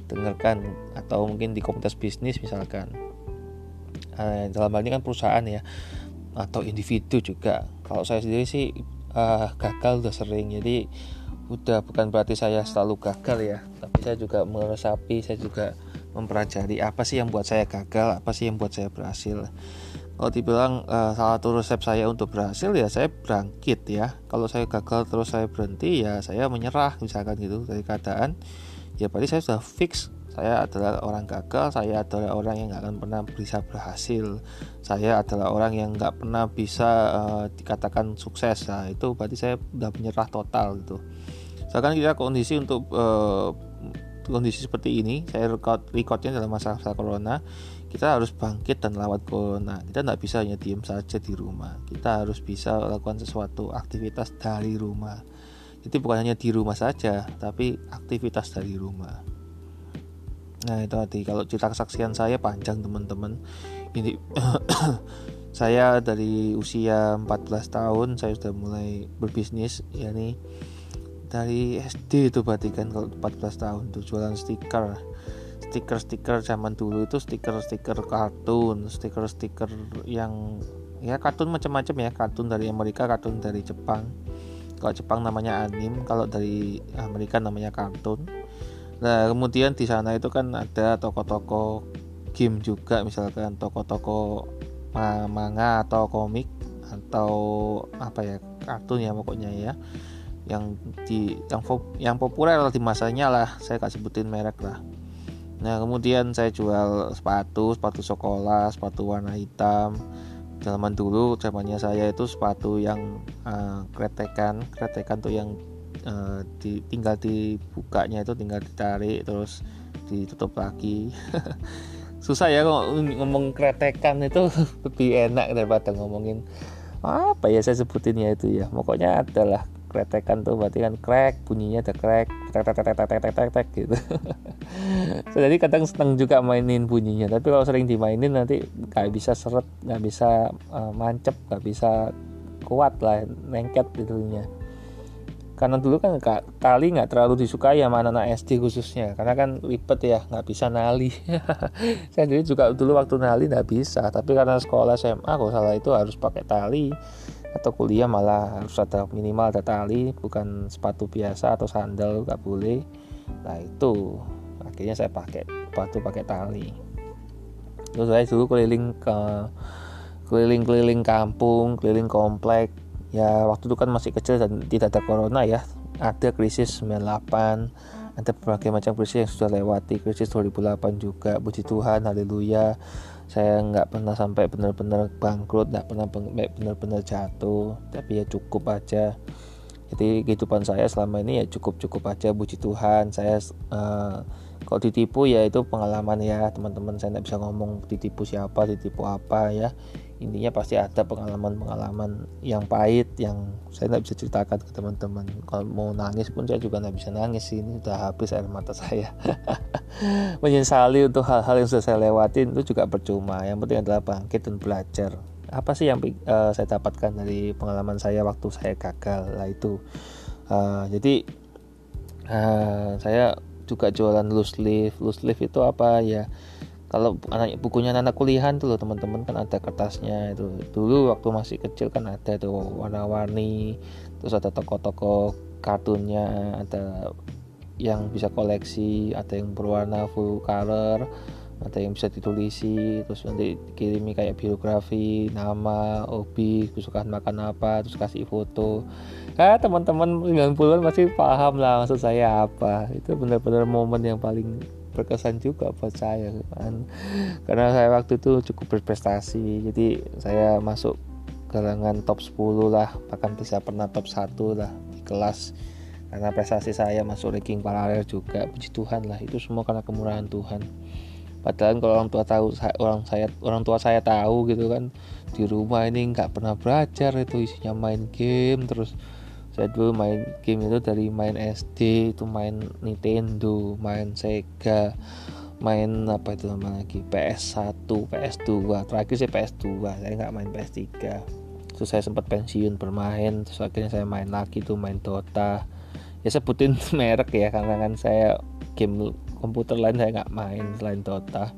dengarkan atau mungkin di komunitas bisnis misalkan. Uh, dalam hal ini kan perusahaan ya atau individu juga. Kalau saya sendiri sih uh, gagal udah sering. Jadi udah bukan berarti saya selalu gagal ya. Tapi saya juga meresapi saya juga mempelajari apa sih yang buat saya gagal apa sih yang buat saya berhasil kalau dibilang uh, salah satu resep saya untuk berhasil ya saya bangkit ya. Kalau saya gagal terus saya berhenti ya saya menyerah misalkan gitu dari keadaan. Ya berarti saya sudah fix. Saya adalah orang gagal saya adalah orang yang nggak akan pernah bisa berhasil. Saya adalah orang yang nggak pernah bisa uh, dikatakan sukses. Nah itu berarti saya sudah menyerah total gitu. Misalkan kita kondisi untuk uh, kondisi seperti ini saya record recordnya dalam masa-masa corona kita harus bangkit dan lewat corona kita tidak bisa hanya diem saja di rumah. Kita harus bisa lakukan sesuatu aktivitas dari rumah. Jadi bukan hanya di rumah saja tapi aktivitas dari rumah. Nah itu tadi. Kalau cerita kesaksian saya panjang teman-teman. Ini saya dari usia 14 tahun saya sudah mulai berbisnis yakni dari SD itu berarti kan kalau 14 tahun tuh jualan stiker stiker-stiker zaman dulu itu stiker-stiker kartun stiker-stiker yang ya kartun macam-macam ya kartun dari Amerika kartun dari Jepang. Kalau Jepang namanya anim kalau dari Amerika namanya kartun. Nah kemudian di sana itu kan ada toko-toko game juga misalkan toko-toko manga atau komik atau apa ya kartun ya pokoknya ya. Yang di yang yang populer di masanya lah saya kasih sebutin merek lah nah kemudian saya jual sepatu sepatu sekolah sepatu warna hitam. Zaman dulu zamannya saya itu sepatu yang uh, kretekan kretekan tuh yang uh, di, tinggal dibukanya itu tinggal ditarik terus ditutup lagi. Susah ya ngomong kretekan itu lebih enak daripada ngomongin apa ya saya sebutinnya itu ya. Pokoknya adalah kretekan tuh berarti kan crack bunyinya ada crack tek tek tek tek tek tek tek gitu. Jadi kadang seneng juga mainin bunyinya tapi kalau sering dimainin nanti nggak bisa seret nggak bisa uh, mancep nggak bisa kuat lah nengket itunya karena dulu kan tali nggak terlalu disukai sama anak-anak SD khususnya karena kan ribet ya nggak bisa nali. Saya sendiri juga dulu waktu nali nggak bisa tapi karena sekolah SMA kalau salah itu harus pakai tali atau kuliah malah harus ada minimal ada tali bukan sepatu biasa atau sandal nggak boleh. Nah itu akhirnya saya pakai sepatu pakai tali terus saya dulu keliling ke keliling-keliling kampung keliling komplek. Ya waktu itu kan masih kecil dan tidak ada corona ya. Ada krisis 98 ada berbagai macam krisis yang sudah lewati. Krisis 2008 juga puji Tuhan haleluya saya nggak pernah sampai benar-benar bangkrut nggak pernah benar-benar jatuh tapi ya cukup aja. Jadi kehidupan saya selama ini ya cukup-cukup aja puji Tuhan. Saya uh, kalau ditipu ya itu pengalaman ya teman-teman. Saya nggak bisa ngomong ditipu siapa ditipu apa ya intinya pasti ada pengalaman-pengalaman yang pahit yang saya nggak bisa ceritakan ke teman-teman. Kalau mau nangis pun saya juga nggak bisa nangis ini udah habis air mata saya. Menyesali untuk hal-hal yang sudah saya lewatin itu juga percuma. Yang penting adalah bangkit dan belajar. Apa sih yang uh, saya dapatkan dari pengalaman saya waktu saya gagal? Lah itu. Uh, jadi uh, saya juga jualan loose leaf. Loose leaf itu apa? Ya kalau anak bukunya anak kuliahan tuh loh teman-teman kan ada kertasnya itu. Dulu waktu masih kecil kan ada tuh warna-warni terus ada toko-toko kartunnya ada yang bisa koleksi ada yang berwarna full color ada yang bisa ditulisi terus nanti kirimi kayak biografi nama hobi kesukaan makan apa terus kasih foto. Ah teman-teman 90-an masih paham lah maksud saya apa. Itu benar-benar momen yang paling berkesan juga buat saya kan. Karena saya waktu itu cukup berprestasi jadi saya masuk kalangan top 10 lah bahkan bisa pernah top 1 lah di kelas. Karena prestasi saya masuk ranking paralel juga puji Tuhan lah itu semua karena kemurahan Tuhan. Padahal kalau orang tua tahu orang saya orang tua saya tahu gitu kan di rumah ini nggak pernah belajar itu isinya main game terus saya dulu main game itu dari main SD itu main Nintendo main Sega main apa itu nama lagi? PS1 PS2 terakhir sih PS2 saya nggak main PS3 terus saya sempat pensiun bermain terus akhirnya saya main lagi tuh main Dota. Ya sebutin merek ya karena kan saya game komputer lain saya nggak main selain Dota.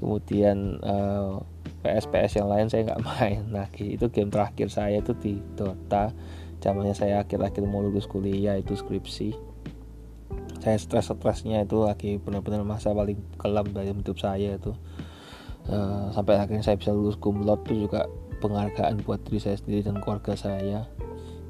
Kemudian uh, eh, PS PS yang lain saya nggak main lagi. Itu game terakhir saya itu di Dota zamannya saya akhir-akhir mau lulus kuliah itu skripsi. Saya stres-stresnya itu lagi benar-benar masa paling kelam dalam hidup saya itu. Uh, sampai akhirnya saya bisa lulus kumlot itu juga penghargaan buat diri saya sendiri dan keluarga saya.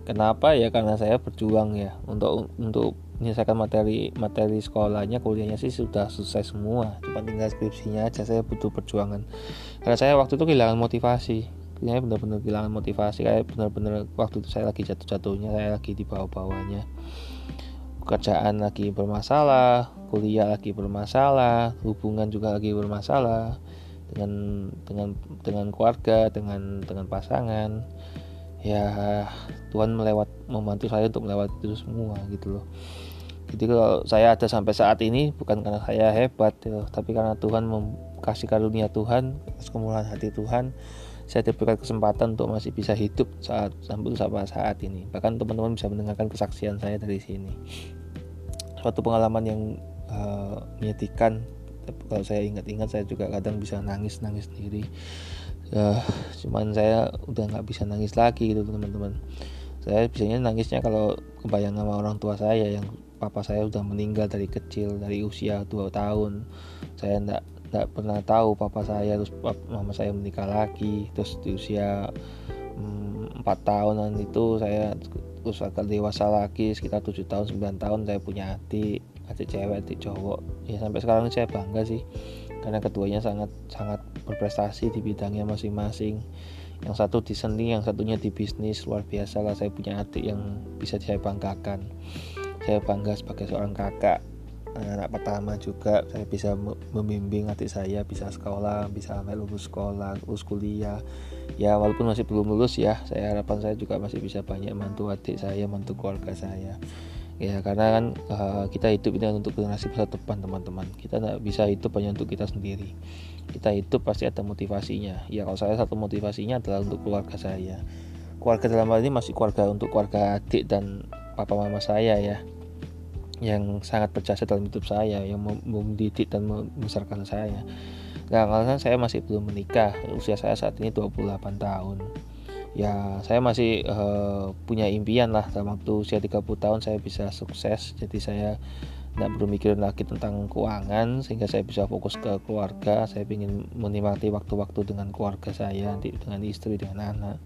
Kenapa? Ya karena saya berjuang ya. Untuk untuk menyelesaikan materi materi sekolahnya kuliahnya sih sudah selesai semua. Cuma tinggal skripsinya aja saya butuh perjuangan. Karena saya waktu itu kehilangan motivasi kayaknya benar-benar kehilangan motivasi. Kayak benar-benar waktu itu saya lagi jatuh-jatuhnya saya lagi di bawah-bawahnya. Pekerjaan lagi bermasalah kuliah lagi bermasalah hubungan juga lagi bermasalah dengan dengan dengan keluarga dengan dengan pasangan. Ya Tuhan melewat membantu saya untuk melewati itu semua gitu loh. Jadi kalau saya ada sampai saat ini bukan karena saya hebat ya, tapi karena Tuhan kasih karunia Tuhan kemurahan hati Tuhan saya diberikan kesempatan untuk masih bisa hidup saat sampai sampai saat ini. Bahkan teman-teman bisa mendengarkan kesaksian saya dari sini. Suatu pengalaman yang uh, menyedihkan. Kalau saya ingat-ingat saya juga kadang bisa nangis nangis sendiri. Uh, cuman saya udah nggak bisa nangis lagi gitu teman-teman. Saya biasanya nangisnya kalau kebayang sama orang tua saya yang papa saya udah meninggal dari kecil dari usia 2 tahun. Saya enggak nggak pernah tahu papa saya terus mama saya menikah lagi terus di usia mm, empat tahunan itu saya terus agak dewasa lagi sekitar tujuh tahun 9 tahun saya punya adik adik cewek adik cowok. Ya sampai sekarang saya bangga sih karena keduanya sangat sangat berprestasi di bidangnya masing-masing. Yang satu di seni yang satunya di bisnis luar biasa lah saya punya adik yang bisa saya banggakan. Saya bangga sebagai seorang kakak anak pertama juga saya bisa membimbing adik saya bisa sekolah bisa sampai lulus sekolah lulus kuliah. Ya walaupun masih belum lulus ya saya harapan saya juga masih bisa banyak bantu adik saya bantu keluarga saya. Ya karena kan uh, kita hidup ini untuk generasi masa depan teman-teman. Kita tidak bisa hidup hanya untuk kita sendiri. Kita hidup pasti ada motivasinya. Ya kalau saya satu motivasinya adalah untuk keluarga saya. Keluarga dalam hal ini masih keluarga untuk keluarga adik dan papa mama saya ya yang sangat berjasa dalam hidup saya yang mendidik dan membesarkan saya. Nah karena saya masih belum menikah usia saya saat ini 28 tahun. Ya saya masih uh, punya impian lah. Dalam waktu usia 30 tahun saya bisa sukses. Jadi saya tidak perlu mikirin lagi tentang keuangan sehingga saya bisa fokus ke keluarga. Saya ingin menikmati waktu-waktu dengan keluarga saya dengan istri dengan anak.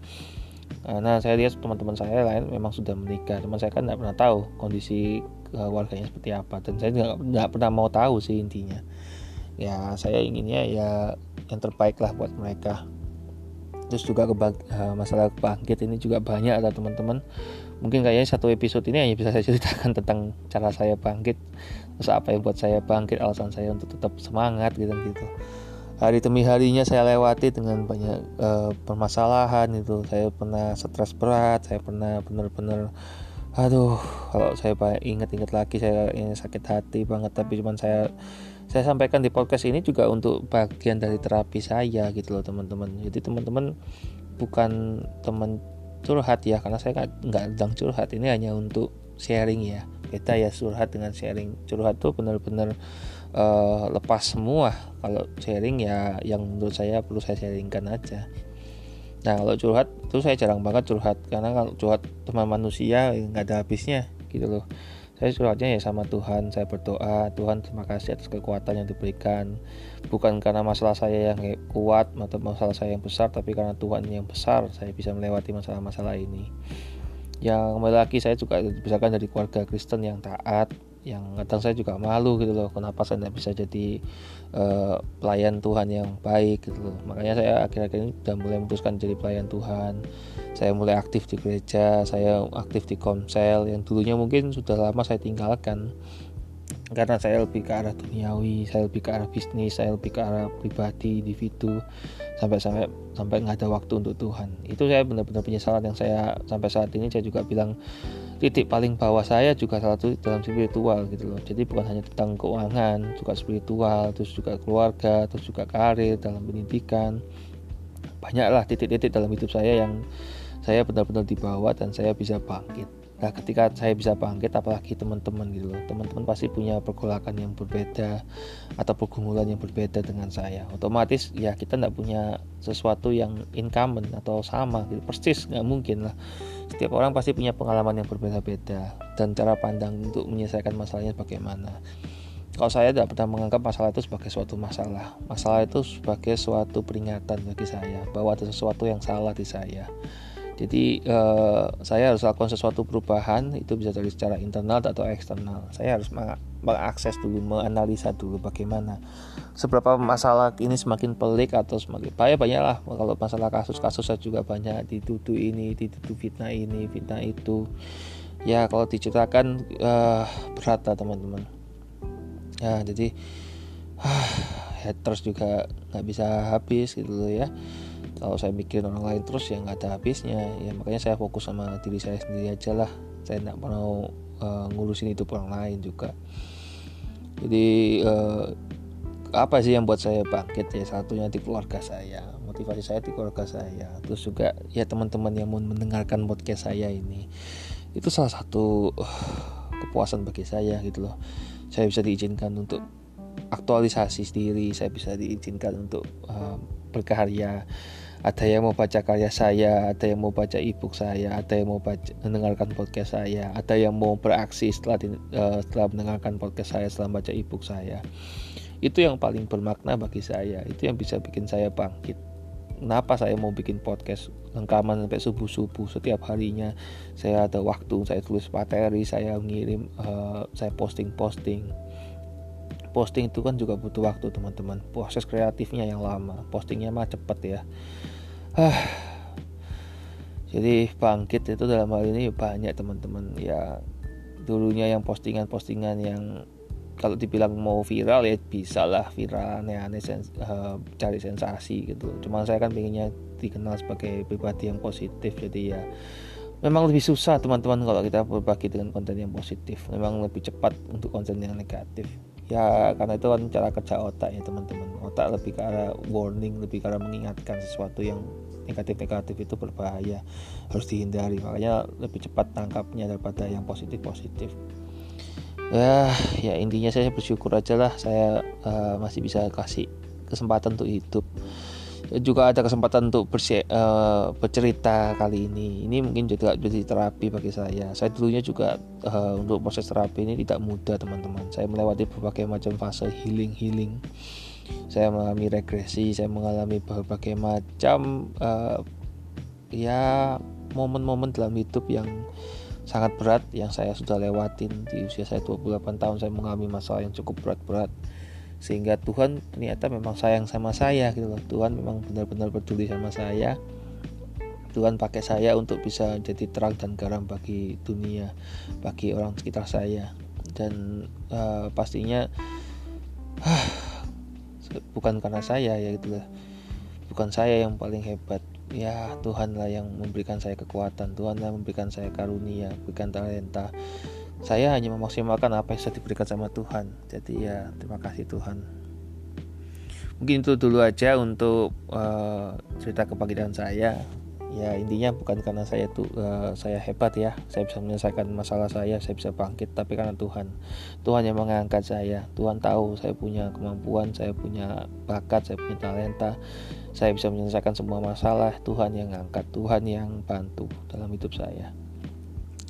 Nah saya lihat teman-teman saya lain memang sudah menikah teman saya kan tidak pernah tahu kondisi keluarganya seperti apa. Dan saya nggak pernah mau tahu sih intinya. Ya saya inginnya ya yang terbaik lah buat mereka. Terus juga kebang, uh, masalah bangkit ini juga banyak ada teman-teman. Mungkin kayaknya satu episode ini hanya bisa saya ceritakan tentang cara saya bangkit. Terus apa yang buat saya bangkit alasan saya untuk tetap semangat gitu gitu. Hari demi harinya saya lewati dengan banyak uh, permasalahan itu. Saya pernah stres berat saya pernah benar-benar aduh kalau saya ingat-ingat lagi saya ini sakit hati banget tapi cuman saya saya sampaikan di podcast ini juga untuk bagian dari terapi saya gitu loh teman-teman. Jadi teman-teman bukan teman curhat ya karena saya nggak sedang curhat ini hanya untuk sharing ya. Beda ya curhat dengan sharing. Curhat tuh benar-benar uh, lepas semua. Kalau sharing ya yang menurut saya perlu saya sharingkan aja Nah kalau curhat itu saya jarang banget curhat karena kalau curhat teman manusia nggak ada habisnya gitu loh. Saya curhatnya ya sama Tuhan, saya berdoa Tuhan terima kasih atas kekuatan yang diberikan bukan karena masalah saya yang kuat atau masalah saya yang besar tapi karena Tuhan yang besar saya bisa melewati masalah-masalah ini. Yang kembali lagi saya juga misalkan dari keluarga Kristen yang taat, yang kadang saya juga malu gitu loh kenapa saya tidak bisa jadi uh, pelayan Tuhan yang baik gitu loh. Makanya saya akhir-akhir ini sudah mulai memutuskan jadi pelayan Tuhan. Saya mulai aktif di gereja saya aktif di komsel yang dulunya mungkin sudah lama saya tinggalkan. Karena saya lebih ke arah duniawi saya lebih ke arah bisnis saya lebih ke arah pribadi individu sampai sampai sampai nggak ada waktu untuk Tuhan. Itu saya benar-benar penyesalan yang saya sampai saat ini saya juga bilang titik paling bawah saya juga salah satu dalam spiritual gitu loh. Jadi bukan hanya tentang keuangan juga spiritual terus juga keluarga terus juga karir dalam pendidikan. Banyaklah titik-titik dalam hidup saya yang saya benar-benar dibawa dan saya bisa bangkit Nah, ketika saya bisa bangkit, apalagi teman-teman gitu loh, teman-teman pasti punya pergolakan yang berbeda atau pergumulan yang berbeda dengan saya. Otomatis ya kita tidak punya sesuatu yang incumbent atau sama, gitu. persis nggak mungkin lah. Setiap orang pasti punya pengalaman yang berbeda-beda dan cara pandang untuk menyelesaikan masalahnya bagaimana. Kalau saya tidak pernah menganggap masalah itu sebagai suatu masalah, masalah itu sebagai suatu peringatan bagi saya bahwa ada sesuatu yang salah di saya jadi uh, saya harus lakukan sesuatu perubahan itu bisa dari secara internal atau eksternal. Saya harus mengakses dulu, menganalisa dulu bagaimana seberapa masalah ini semakin pelik atau semakin banyak banyak lah kalau masalah kasus-kasus saya juga banyak dituduh ini, dituduh fitnah ini, fitnah itu. Ya kalau diceritakan uh, berat lah teman-teman. Ya jadi haters juga nggak bisa habis gitu loh ya kalau saya mikirin orang lain terus ya nggak ada habisnya. Ya makanya saya fokus sama diri saya sendiri aja lah. Saya nggak mau uh, ngurusin itu orang lain juga. Jadi uh, apa sih yang buat saya bangkit? Ya satunya di keluarga saya. Motivasi saya di keluarga saya. Terus juga ya teman-teman yang mau mendengarkan podcast saya ini. Itu salah satu uh, kepuasan bagi saya gitu loh. Saya bisa diizinkan untuk aktualisasi sendiri saya bisa diizinkan untuk uh, berkarya ada yang mau baca karya saya, ada yang mau baca ebook saya, ada yang mau baca, mendengarkan podcast saya, ada yang mau beraksi setelah di, uh, setelah mendengarkan podcast saya, setelah baca ebook saya. Itu yang paling bermakna bagi saya. Itu yang bisa bikin saya bangkit. Kenapa saya mau bikin podcast rekaman sampai subuh subuh setiap harinya? Saya ada waktu, saya tulis materi, saya ngirim, uh, saya posting posting itu kan juga butuh waktu teman-teman. Proses kreatifnya yang lama. Postingnya mah cepet ya. Ah. Jadi bangkit itu dalam hal ini banyak teman-teman. Ya dulunya yang postingan-postingan yang kalau dibilang mau viral ya bisa lah viral aneh-aneh sens uh, cari sensasi gitu. Cuma saya kan pengennya dikenal sebagai pribadi yang positif. Jadi ya memang lebih susah teman-teman kalau kita berbagi dengan konten yang positif. Memang lebih cepat untuk konten yang negatif ya karena itu kan cara kerja otak ya teman-teman. Otak lebih ke arah warning lebih ke arah mengingatkan sesuatu yang negatif-negatif itu berbahaya harus dihindari. Makanya lebih cepat tangkapnya daripada yang positif-positif. Ya ya intinya saya bersyukur aja lah saya uh, masih bisa kasih kesempatan untuk hidup juga ada kesempatan untuk uh, bercerita kali ini. Ini mungkin juga jadi terapi bagi saya. Saya dulunya juga uh, untuk proses terapi ini tidak mudah teman-teman. Saya melewati berbagai macam fase healing healing. Saya mengalami regresi, saya mengalami berbagai macam uh, ya momen-momen dalam hidup yang sangat berat yang saya sudah lewatin di usia saya 28 tahun saya mengalami masalah yang cukup berat-berat sehingga Tuhan ternyata memang sayang sama saya gitu loh. Tuhan memang benar-benar peduli sama saya. Tuhan pakai saya untuk bisa jadi terang dan garam bagi dunia bagi orang sekitar saya. Dan uh, pastinya uh, bukan karena saya ya gitu loh. Bukan saya yang paling hebat. Ya Tuhan lah yang memberikan saya kekuatan. Tuhan lah memberikan saya karunia berikan talenta saya hanya memaksimalkan apa yang sudah diberikan sama Tuhan. Jadi ya terima kasih Tuhan. Mungkin itu dulu aja untuk uh, cerita kebangkitan saya. Ya intinya bukan karena saya tuh uh, saya hebat ya. Saya bisa menyelesaikan masalah saya saya bisa bangkit tapi karena Tuhan. Tuhan yang mengangkat saya. Tuhan tahu saya punya kemampuan saya punya bakat saya punya talenta. Saya bisa menyelesaikan semua masalah. Tuhan yang angkat Tuhan yang bantu dalam hidup saya.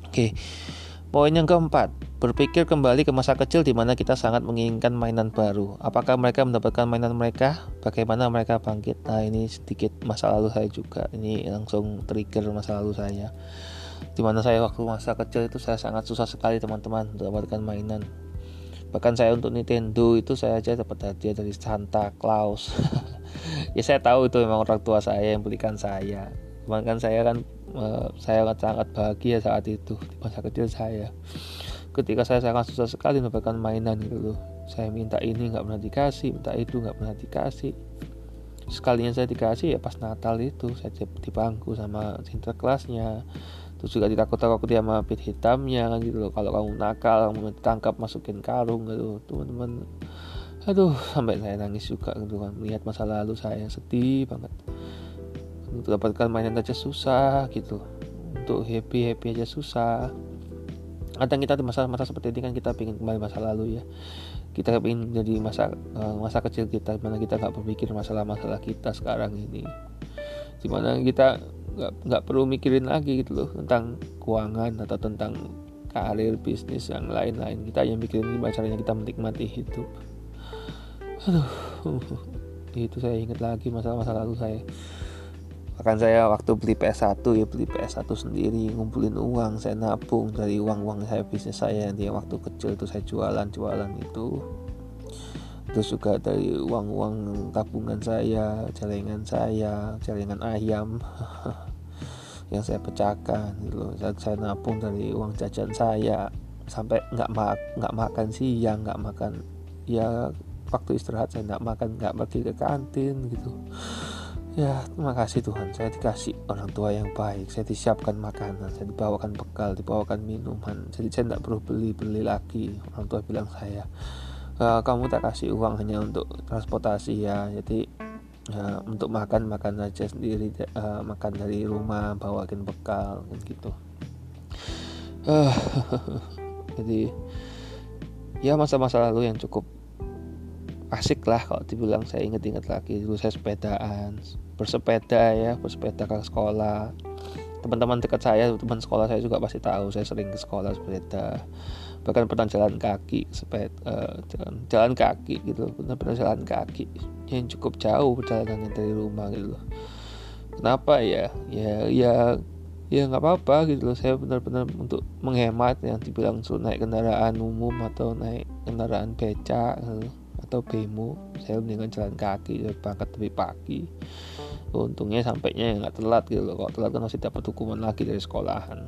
Oke. okay. Poin yang keempat, berpikir kembali ke masa kecil di mana kita sangat menginginkan mainan baru. Apakah mereka mendapatkan mainan mereka? Bagaimana mereka bangkit? Nah, ini sedikit masa lalu saya juga. Ini langsung trigger masa lalu saya. Di mana saya waktu masa kecil itu saya sangat susah sekali teman-teman mendapatkan mainan. Bahkan saya untuk Nintendo itu saya aja dapat hadiah dari Santa Claus. ya saya tahu itu memang orang tua saya yang belikan saya. Cuman kan saya kan uh, saya sangat bahagia saat itu di masa kecil saya. Ketika saya sangat susah sekali mendapatkan mainan gitu loh. Saya minta ini nggak pernah dikasih minta itu nggak pernah dikasih. Sekalinya saya dikasih ya pas Natal itu saya di bangku sama sinterklasnya terus juga ditakut-takuti sama pit hitamnya kan gitu loh. Kalau kamu nakal kamu ditangkap masukin karung gitu teman-teman. Aduh sampai saya nangis juga gitu kan. Melihat masa lalu saya yang sedih banget untuk dapatkan mainan aja susah gitu. Untuk happy happy aja susah. Kadang kita di masa-masa seperti ini kan kita ingin kembali masa lalu ya. Kita ingin jadi masa eh, masa kecil kita mana kita nggak berpikir masalah-masalah kita sekarang ini. Di mana kita nggak nggak perlu mikirin lagi gitu loh tentang keuangan atau tentang karir bisnis yang lain-lain. Kita yang mikirin gimana caranya kita menikmati hidup. Aduh itu saya ingat lagi masalah-masa lalu saya bahkan saya waktu beli PS1 ya beli PS1 sendiri ngumpulin uang saya nabung dari uang-uang saya bisnis saya yang dia waktu kecil itu saya jualan jualan itu. Terus juga dari uang-uang tabungan saya celengan saya celengan ayam yang saya pecahkan gitu saya, saya nabung dari uang jajan saya sampai nggak mak nggak makan siang nggak makan ya waktu istirahat saya nggak makan nggak pergi ke kantin gitu Ya, terima kasih Tuhan. Saya dikasih orang tua yang baik. Saya disiapkan makanan, saya dibawakan bekal, dibawakan minuman. Jadi saya tidak perlu beli-beli lagi. Orang tua bilang saya, e, kamu tak kasih uang hanya untuk transportasi ya. Jadi uh, untuk makan makan aja sendiri uh, makan dari rumah bawakin bekal gitu uh, jadi ya masa-masa lalu yang cukup asik lah kalau dibilang saya inget-inget lagi dulu saya sepedaan bersepeda ya bersepeda ke sekolah. Teman-teman dekat saya teman sekolah saya juga pasti tahu saya sering ke sekolah sepeda. Bahkan pernah jalan kaki sepeda uh, jalan, jalan kaki gitu pernah pernah jalan kaki yang cukup jauh perjalanannya dari rumah gitu loh. Kenapa ya? Ya ya ya nggak apa-apa gitu loh saya benar-benar untuk menghemat yang dibilang suruh naik kendaraan umum atau naik kendaraan beca gitu, atau bemo saya mendingan jalan kaki berangkat lebih pagi untungnya sampainya nggak telat gitu loh. Kalau telat kan masih dapat hukuman lagi dari sekolahan.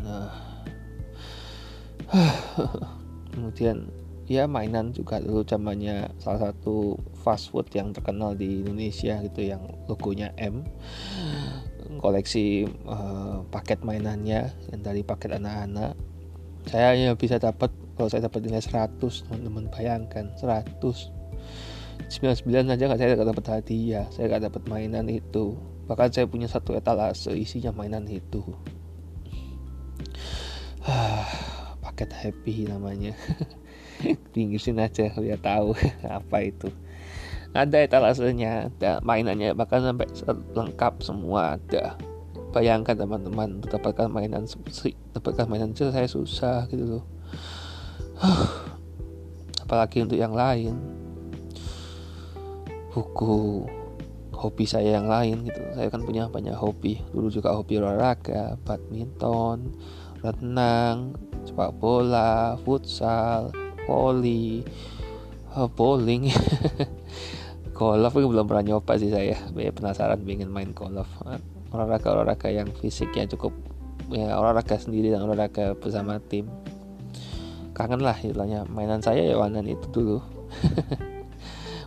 Nah. Kemudian ya mainan juga dulu zamannya salah satu fast food yang terkenal di Indonesia gitu yang logonya M. Koleksi uh, paket mainannya yang dari paket anak-anak. Saya hanya bisa dapat kalau saya dapat nilai 100 teman-teman bayangkan 100 99 aja nggak saya nggak dapat hadiah saya nggak dapat mainan itu. Bahkan saya punya satu etalase isinya mainan itu. Paket happy namanya. Inggrisin aja biar tahu apa itu. Ada etalasenya ada mainannya bahkan sampai lengkap semua ada. Bayangkan teman-teman untuk dapatkan mainan dapatkan mainan itu saya susah gitu loh. Apalagi untuk yang lain buku hobi saya yang lain gitu. Saya kan punya banyak hobi. Dulu juga hobi olahraga badminton renang sepak bola futsal volley uh, bowling. Golf belum pernah nyoba sih saya. Penasaran pengen main golf. Olahraga olahraga yang fisiknya cukup ya olahraga sendiri dan olahraga bersama tim. Kangen lah istilahnya. Mainan saya ya mainan itu dulu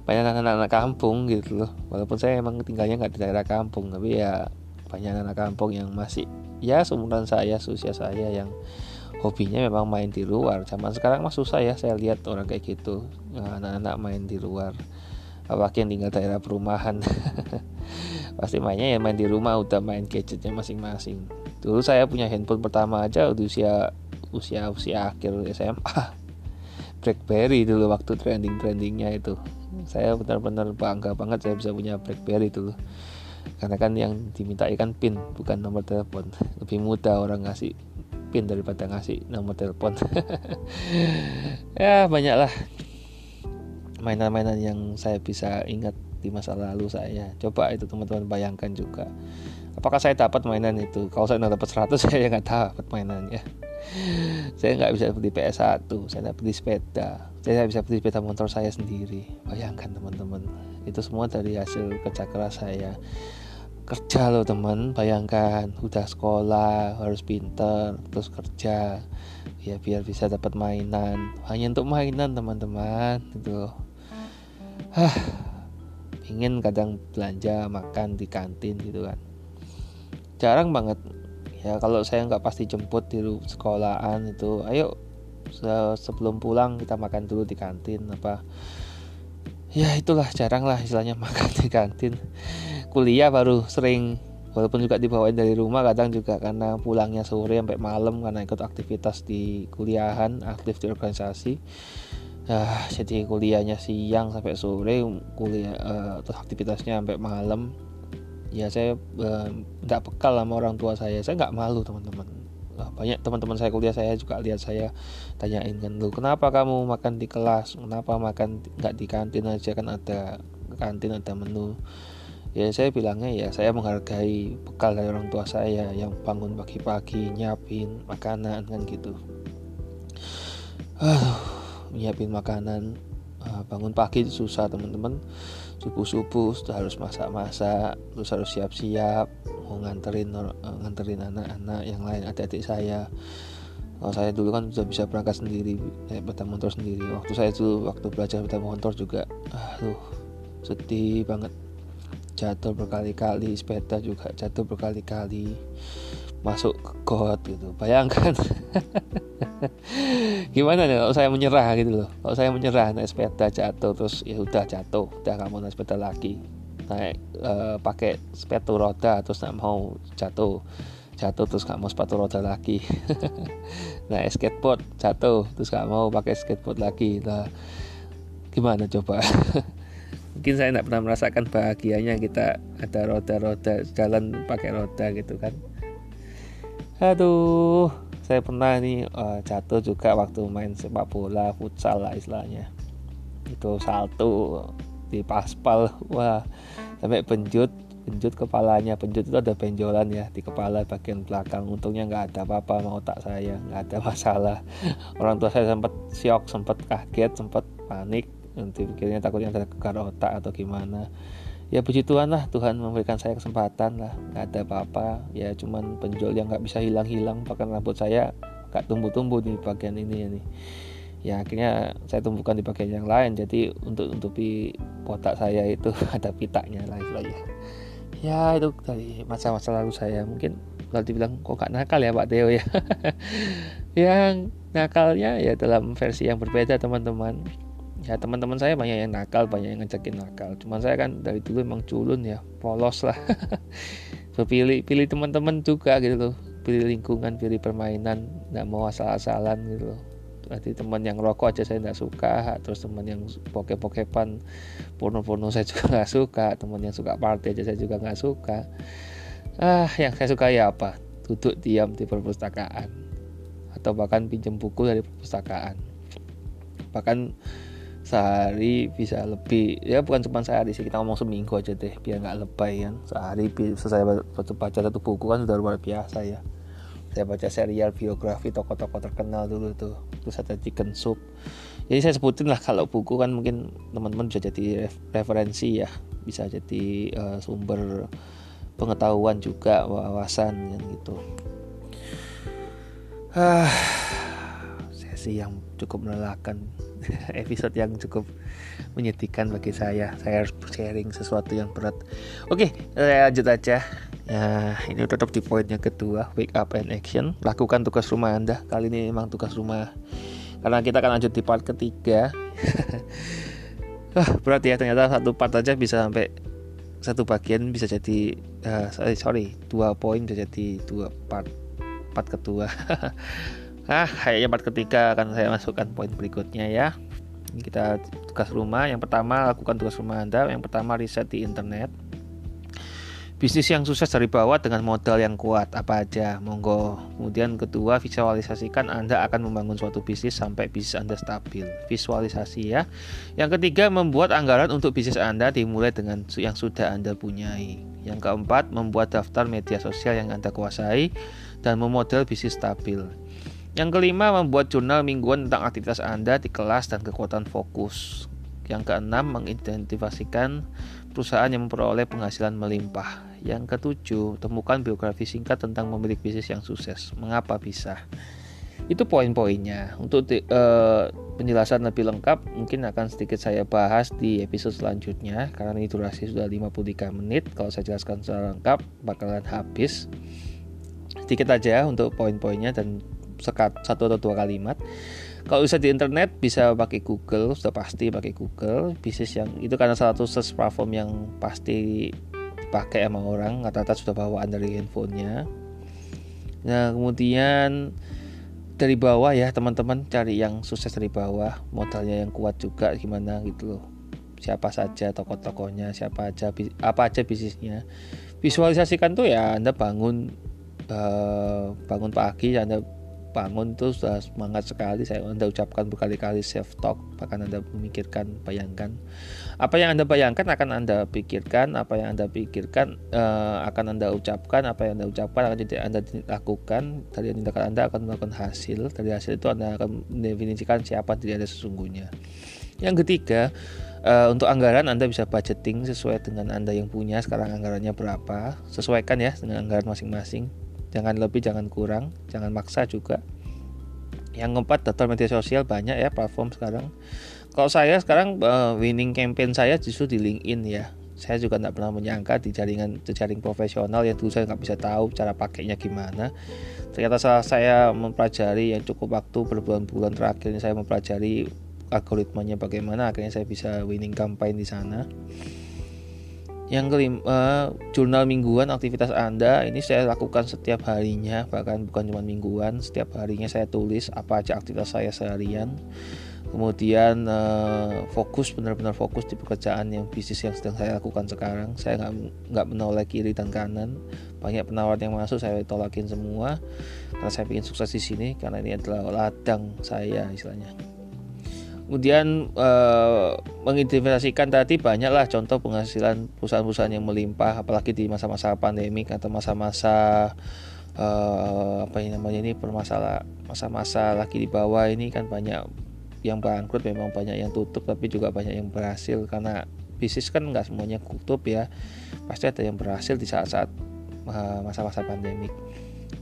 mainan anak-anak kampung gitu loh. Walaupun saya emang tinggalnya nggak di daerah kampung tapi ya banyak anak kampung yang masih ya seumuran saya usia saya yang hobinya memang main di luar. Zaman sekarang mah susah ya saya lihat orang kayak gitu. Anak-anak main di luar. Apalagi yang tinggal daerah perumahan. Pasti mainnya ya main di rumah udah main gadgetnya masing-masing. Dulu saya punya handphone pertama aja udah usia usia usia akhir SMA BlackBerry dulu waktu trending trendingnya itu saya benar-benar bangga banget saya bisa punya BlackBerry dulu karena kan yang diminta ikan pin bukan nomor telepon. Lebih mudah orang ngasih pin daripada ngasih nomor telepon. Ya banyaklah mainan-mainan yang saya bisa ingat di masa lalu saya. Coba itu teman-teman bayangkan juga. Apakah saya dapat mainan itu? Kalau saya dapat 100 saya nggak dapat mainannya. Saya nggak bisa beli PS1 saya nggak beli sepeda saya bisa beli sepeda motor saya sendiri. Bayangkan teman-teman. Itu semua dari hasil kerja keras saya. Kerja loh teman. Bayangkan udah sekolah harus pinter terus kerja. Ya biar bisa dapat mainan. Hanya untuk mainan teman-teman. Gitu hah. Ingin kadang belanja makan di kantin gitu kan. Jarang banget. Ya kalau saya nggak pasti jemput di sekolahan itu ayo sebelum pulang kita makan dulu di kantin apa? Ya itulah jarang lah istilahnya makan di kantin. Kuliah baru sering walaupun juga dibawain dari rumah kadang juga karena pulangnya sore sampai malam karena ikut aktivitas di kuliahan aktif di organisasi. Uh, jadi kuliahnya siang sampai sore kuliah uh, aktivitasnya sampai malam. Ya saya tidak uh, bekal sama orang tua saya. Saya nggak malu teman-teman banyak teman-teman saya kuliah saya juga lihat saya tanyain kan lu kenapa kamu makan di kelas? Kenapa makan nggak di kantin aja? Kan ada kantin ada menu. Ya saya bilangnya ya saya menghargai bekal dari orang tua saya yang bangun pagi-pagi nyiapin makanan kan gitu. Uh, nyiapin makanan uh, bangun pagi susah teman-teman. Subuh-subuh sudah harus masak-masak terus harus siap-siap mau nganterin uh, nganterin anak-anak yang lain adik-adik saya. Kalau saya dulu kan sudah bisa berangkat sendiri naik sepeda motor sendiri. Waktu saya dulu waktu belajar sepeda motor juga aduh sedih banget. Jatuh berkali-kali sepeda juga jatuh berkali-kali masuk ke got gitu. Bayangkan. Gimana nih kalau saya menyerah gitu loh? Kalau saya menyerah naik sepeda jatuh terus ya udah jatuh udah mau naik sepeda lagi naik uh, pakai sepatu roda terus nggak mau jatuh. Jatuh terus nggak mau sepatu roda lagi. Naik skateboard jatuh terus nggak mau pakai skateboard lagi. Nah gimana coba? Mungkin saya tidak pernah merasakan bahagianya kita ada roda-roda jalan pakai roda gitu kan. Aduh saya pernah nih uh, jatuh juga waktu main sepak bola futsal lah istilahnya. Itu salto di paspal. Wah sampai penjut penjut kepalanya. Penjut itu ada benjolan ya di kepala bagian belakang. Untungnya nggak ada apa-apa mau tak saya nggak ada masalah. Orang tua saya sempat shock sempat kaget sempat panik. Nanti pikirnya takutnya ada kegar otak atau gimana. Ya puji Tuhan lah Tuhan memberikan saya kesempatan lah. Nggak ada apa-apa. Ya cuman penjol yang nggak bisa hilang-hilang bahkan rambut saya nggak tumbuh-tumbuh di bagian ini ya nih ya akhirnya saya tumbuhkan di bagian yang lain. Jadi untuk tutupi botak saya itu ada pitanya lah istilahnya ya itu dari masa-masa lalu saya. Mungkin kalau dibilang kok gak nakal ya Pak Teo ya? Yang nakalnya ya dalam versi yang berbeda teman-teman. Ya teman-teman saya banyak yang nakal banyak yang ngejakin nakal. Cuman saya kan dari dulu emang culun ya polos lah. Pilih pilih teman-teman juga gitu loh. Pilih lingkungan pilih permainan nggak mau asal-asalan gitu loh berarti teman yang rokok aja saya nggak suka terus teman yang poke-pokepan porno-porno saya juga nggak suka teman yang suka party aja saya juga nggak suka. Ah yang saya suka ya apa? Duduk diam di perpustakaan. Atau bahkan pinjam buku dari perpustakaan. Bahkan sehari bisa lebih ya bukan cuma sehari sih kita ngomong seminggu aja deh biar nggak lebay kan. Sehari bisa saya baca satu buku kan sudah luar biasa ya saya baca serial biografi tokoh-tokoh terkenal dulu tuh. Terus ada chicken soup. Jadi saya sebutin lah kalau buku kan mungkin teman-teman bisa jadi referensi ya. Bisa jadi uh, sumber pengetahuan juga wawasan gitu. Ah sesi yang cukup melelahkan. Episode yang cukup menyedihkan bagi saya. Saya harus sharing sesuatu yang berat. Oke saya lanjut aja ya ini tetap di poin yang kedua wake up and action. Lakukan tugas rumah anda. Kali ini memang tugas rumah. Karena kita akan lanjut di part ketiga. Ah, berat ya ternyata satu part aja bisa sampai satu bagian bisa jadi uh, sorry, sorry dua poin bisa jadi dua part part kedua. Ah kayaknya part ketiga akan saya masukkan poin berikutnya ya. Kita tugas rumah. Yang pertama lakukan tugas rumah anda. Yang pertama riset di internet bisnis yang sukses dari bawah dengan modal yang kuat apa aja? Monggo. Kemudian kedua visualisasikan anda akan membangun suatu bisnis sampai bisnis anda stabil. Visualisasi ya. Yang ketiga membuat anggaran untuk bisnis anda dimulai dengan yang sudah anda punyai. Yang keempat membuat daftar media sosial yang anda kuasai dan memodel bisnis stabil. Yang kelima, membuat jurnal mingguan tentang aktivitas Anda di kelas dan kekuatan fokus. Yang keenam, mengidentifikasikan perusahaan yang memperoleh penghasilan melimpah. Yang ketujuh, temukan biografi singkat tentang pemilik bisnis yang sukses. Mengapa bisa? Itu poin-poinnya. Untuk di, uh, penjelasan lebih lengkap, mungkin akan sedikit saya bahas di episode selanjutnya. Karena ini durasi sudah 53 menit. Kalau saya jelaskan secara lengkap, bakalan habis. Sedikit aja untuk poin-poinnya dan sekat satu atau dua kalimat kalau bisa di internet bisa pakai Google sudah pasti pakai Google bisnis yang itu karena salah satu search platform yang pasti dipakai sama orang rata-rata sudah bawaan dari handphonenya. Nah kemudian dari bawah ya teman-teman cari yang sukses dari bawah modalnya yang kuat juga gimana gitu loh. Siapa saja tokoh-tokohnya siapa aja apa aja bisnisnya. Visualisasikan tuh ya anda bangun uh, bangun pagi anda bangun tuh sudah semangat sekali. Saya anda ucapkan berkali-kali self talk. Bahkan anda memikirkan bayangkan. Apa yang anda bayangkan akan anda pikirkan apa yang anda pikirkan uh, akan anda ucapkan apa yang anda ucapkan akan jadi anda lakukan. Dari tindakan anda akan melakukan hasil. Dari hasil itu anda akan mendefinisikan siapa diri anda sesungguhnya. Yang ketiga Uh, untuk anggaran Anda bisa budgeting sesuai dengan Anda yang punya. Sekarang anggarannya berapa? Sesuaikan ya dengan anggaran masing-masing jangan lebih jangan kurang jangan maksa juga. Yang keempat daftar media sosial banyak ya platform sekarang. Kalau saya sekarang uh, winning campaign saya justru di LinkedIn ya. Saya juga tidak pernah menyangka di jaringan jaring profesional yang dulu saya nggak bisa tahu cara pakainya gimana. Ternyata setelah saya mempelajari yang cukup waktu berbulan-bulan terakhir ini saya mempelajari algoritmanya bagaimana akhirnya saya bisa winning campaign di sana yang kelima jurnal mingguan aktivitas anda. Ini saya lakukan setiap harinya bahkan bukan cuma mingguan. Setiap harinya saya tulis apa aja aktivitas saya seharian. Kemudian uh, fokus benar-benar fokus di pekerjaan yang bisnis yang sedang saya lakukan sekarang. Saya nggak nggak menolak kiri dan kanan. Banyak penawaran yang masuk saya tolakin semua. Karena saya ingin sukses di sini karena ini adalah ladang saya istilahnya kemudian uh, mengidentifikasikan tadi banyaklah contoh penghasilan perusahaan-perusahaan yang melimpah apalagi di masa-masa pandemik atau masa-masa uh, apa ini namanya ini permasalah masa-masa lagi di bawah ini kan banyak yang bangkrut memang banyak yang tutup tapi juga banyak yang berhasil. Karena bisnis kan nggak semuanya tutup ya pasti ada yang berhasil di saat-saat eh, masa-masa pandemik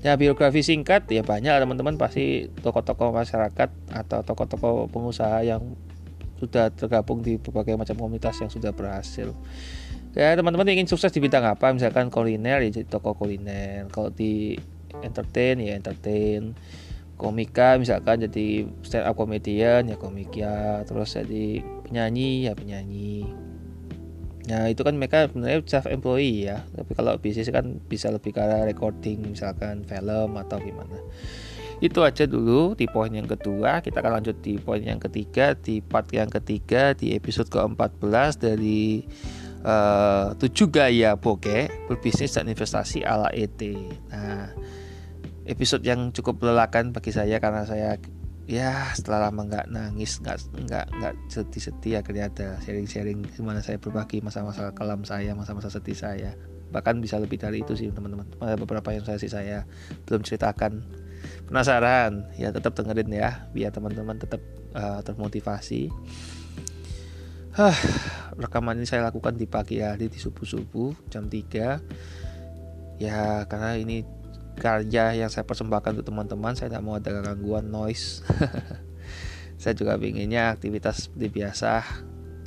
Ya biografi singkat ya banyak teman-teman pasti tokoh-tokoh masyarakat atau tokoh-tokoh pengusaha yang sudah tergabung di berbagai macam komunitas yang sudah berhasil. Ya teman-teman ingin sukses di bidang apa? Misalkan kuliner ya jadi tokoh kuliner. Kalau di entertain ya entertain. Komika misalkan jadi stand up comedian ya komik ya. Terus jadi penyanyi ya penyanyi Nah itu kan mereka sebenarnya self employee ya. Tapi kalau bisnis kan bisa lebih ke recording misalkan film atau gimana. Itu aja dulu di poin yang kedua. Kita akan lanjut di poin yang ketiga di part yang ketiga di episode ke-14 dari uh, 7 gaya bokeh berbisnis dan investasi ala ET. Nah, episode yang cukup melelahkan bagi saya karena saya ya setelah lama nggak nangis nggak nggak nggak sedih-sedih akhirnya ada sharing-sharing gimana saya berbagi masa-masa kelam saya masa-masa sedih saya. Bahkan bisa lebih dari itu sih teman-teman. Ada beberapa yang saya sih saya belum ceritakan. Penasaran? Ya tetap dengerin ya biar teman-teman tetap uh, termotivasi. Huh, rekaman ini saya lakukan di pagi hari di subuh-subuh jam 3 ya karena ini karya yang saya persembahkan untuk teman-teman saya tidak mau ada gangguan noise. Saya juga inginnya aktivitas seperti biasa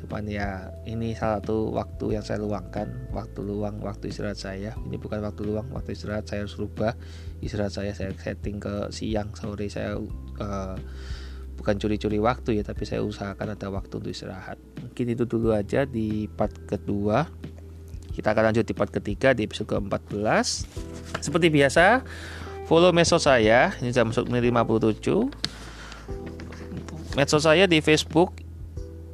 cuman ya ini salah satu waktu yang saya luangkan waktu luang waktu istirahat saya. Ini bukan waktu luang waktu istirahat saya harus rubah. Istirahat saya saya setting ke siang sore saya uh, bukan curi-curi waktu ya tapi saya usahakan ada waktu untuk istirahat. Mungkin itu dulu aja di part kedua kita akan lanjut di part ketiga di episode ke-14 seperti biasa, follow medsos saya. Ini sudah masuk menit 57. Medsos saya di Facebook,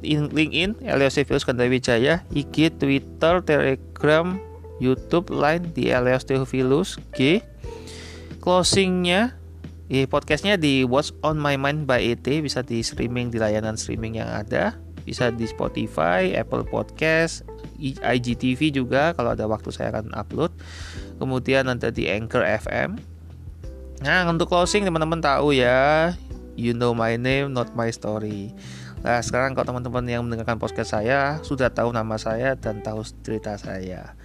LinkedIn, Elios Theophilus Kandawijaya, IG, Twitter, Telegram, YouTube, Line di Elios Theophilus G. Closingnya di podcastnya di What's on My Mind by ET bisa di streaming di layanan streaming yang ada bisa di Spotify, Apple Podcast, IGTV juga kalau ada waktu saya akan upload. Kemudian nanti di Anchor FM nah untuk closing teman-teman tahu ya you know my name not my story. Nah sekarang kalau teman-teman yang mendengarkan podcast saya sudah tahu nama saya dan tahu cerita saya.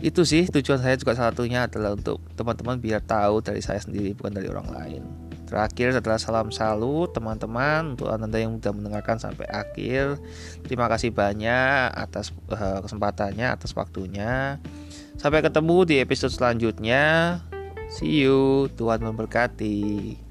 Itu sih tujuan saya juga salah satunya adalah untuk teman-teman biar tahu dari saya sendiri bukan dari orang lain Terakhir setelah salam salut teman-teman untuk anda yang sudah mendengarkan sampai akhir. Terima kasih banyak atas uh, kesempatannya, atas waktunya. Sampai ketemu di episode selanjutnya. See you, Tuhan memberkati.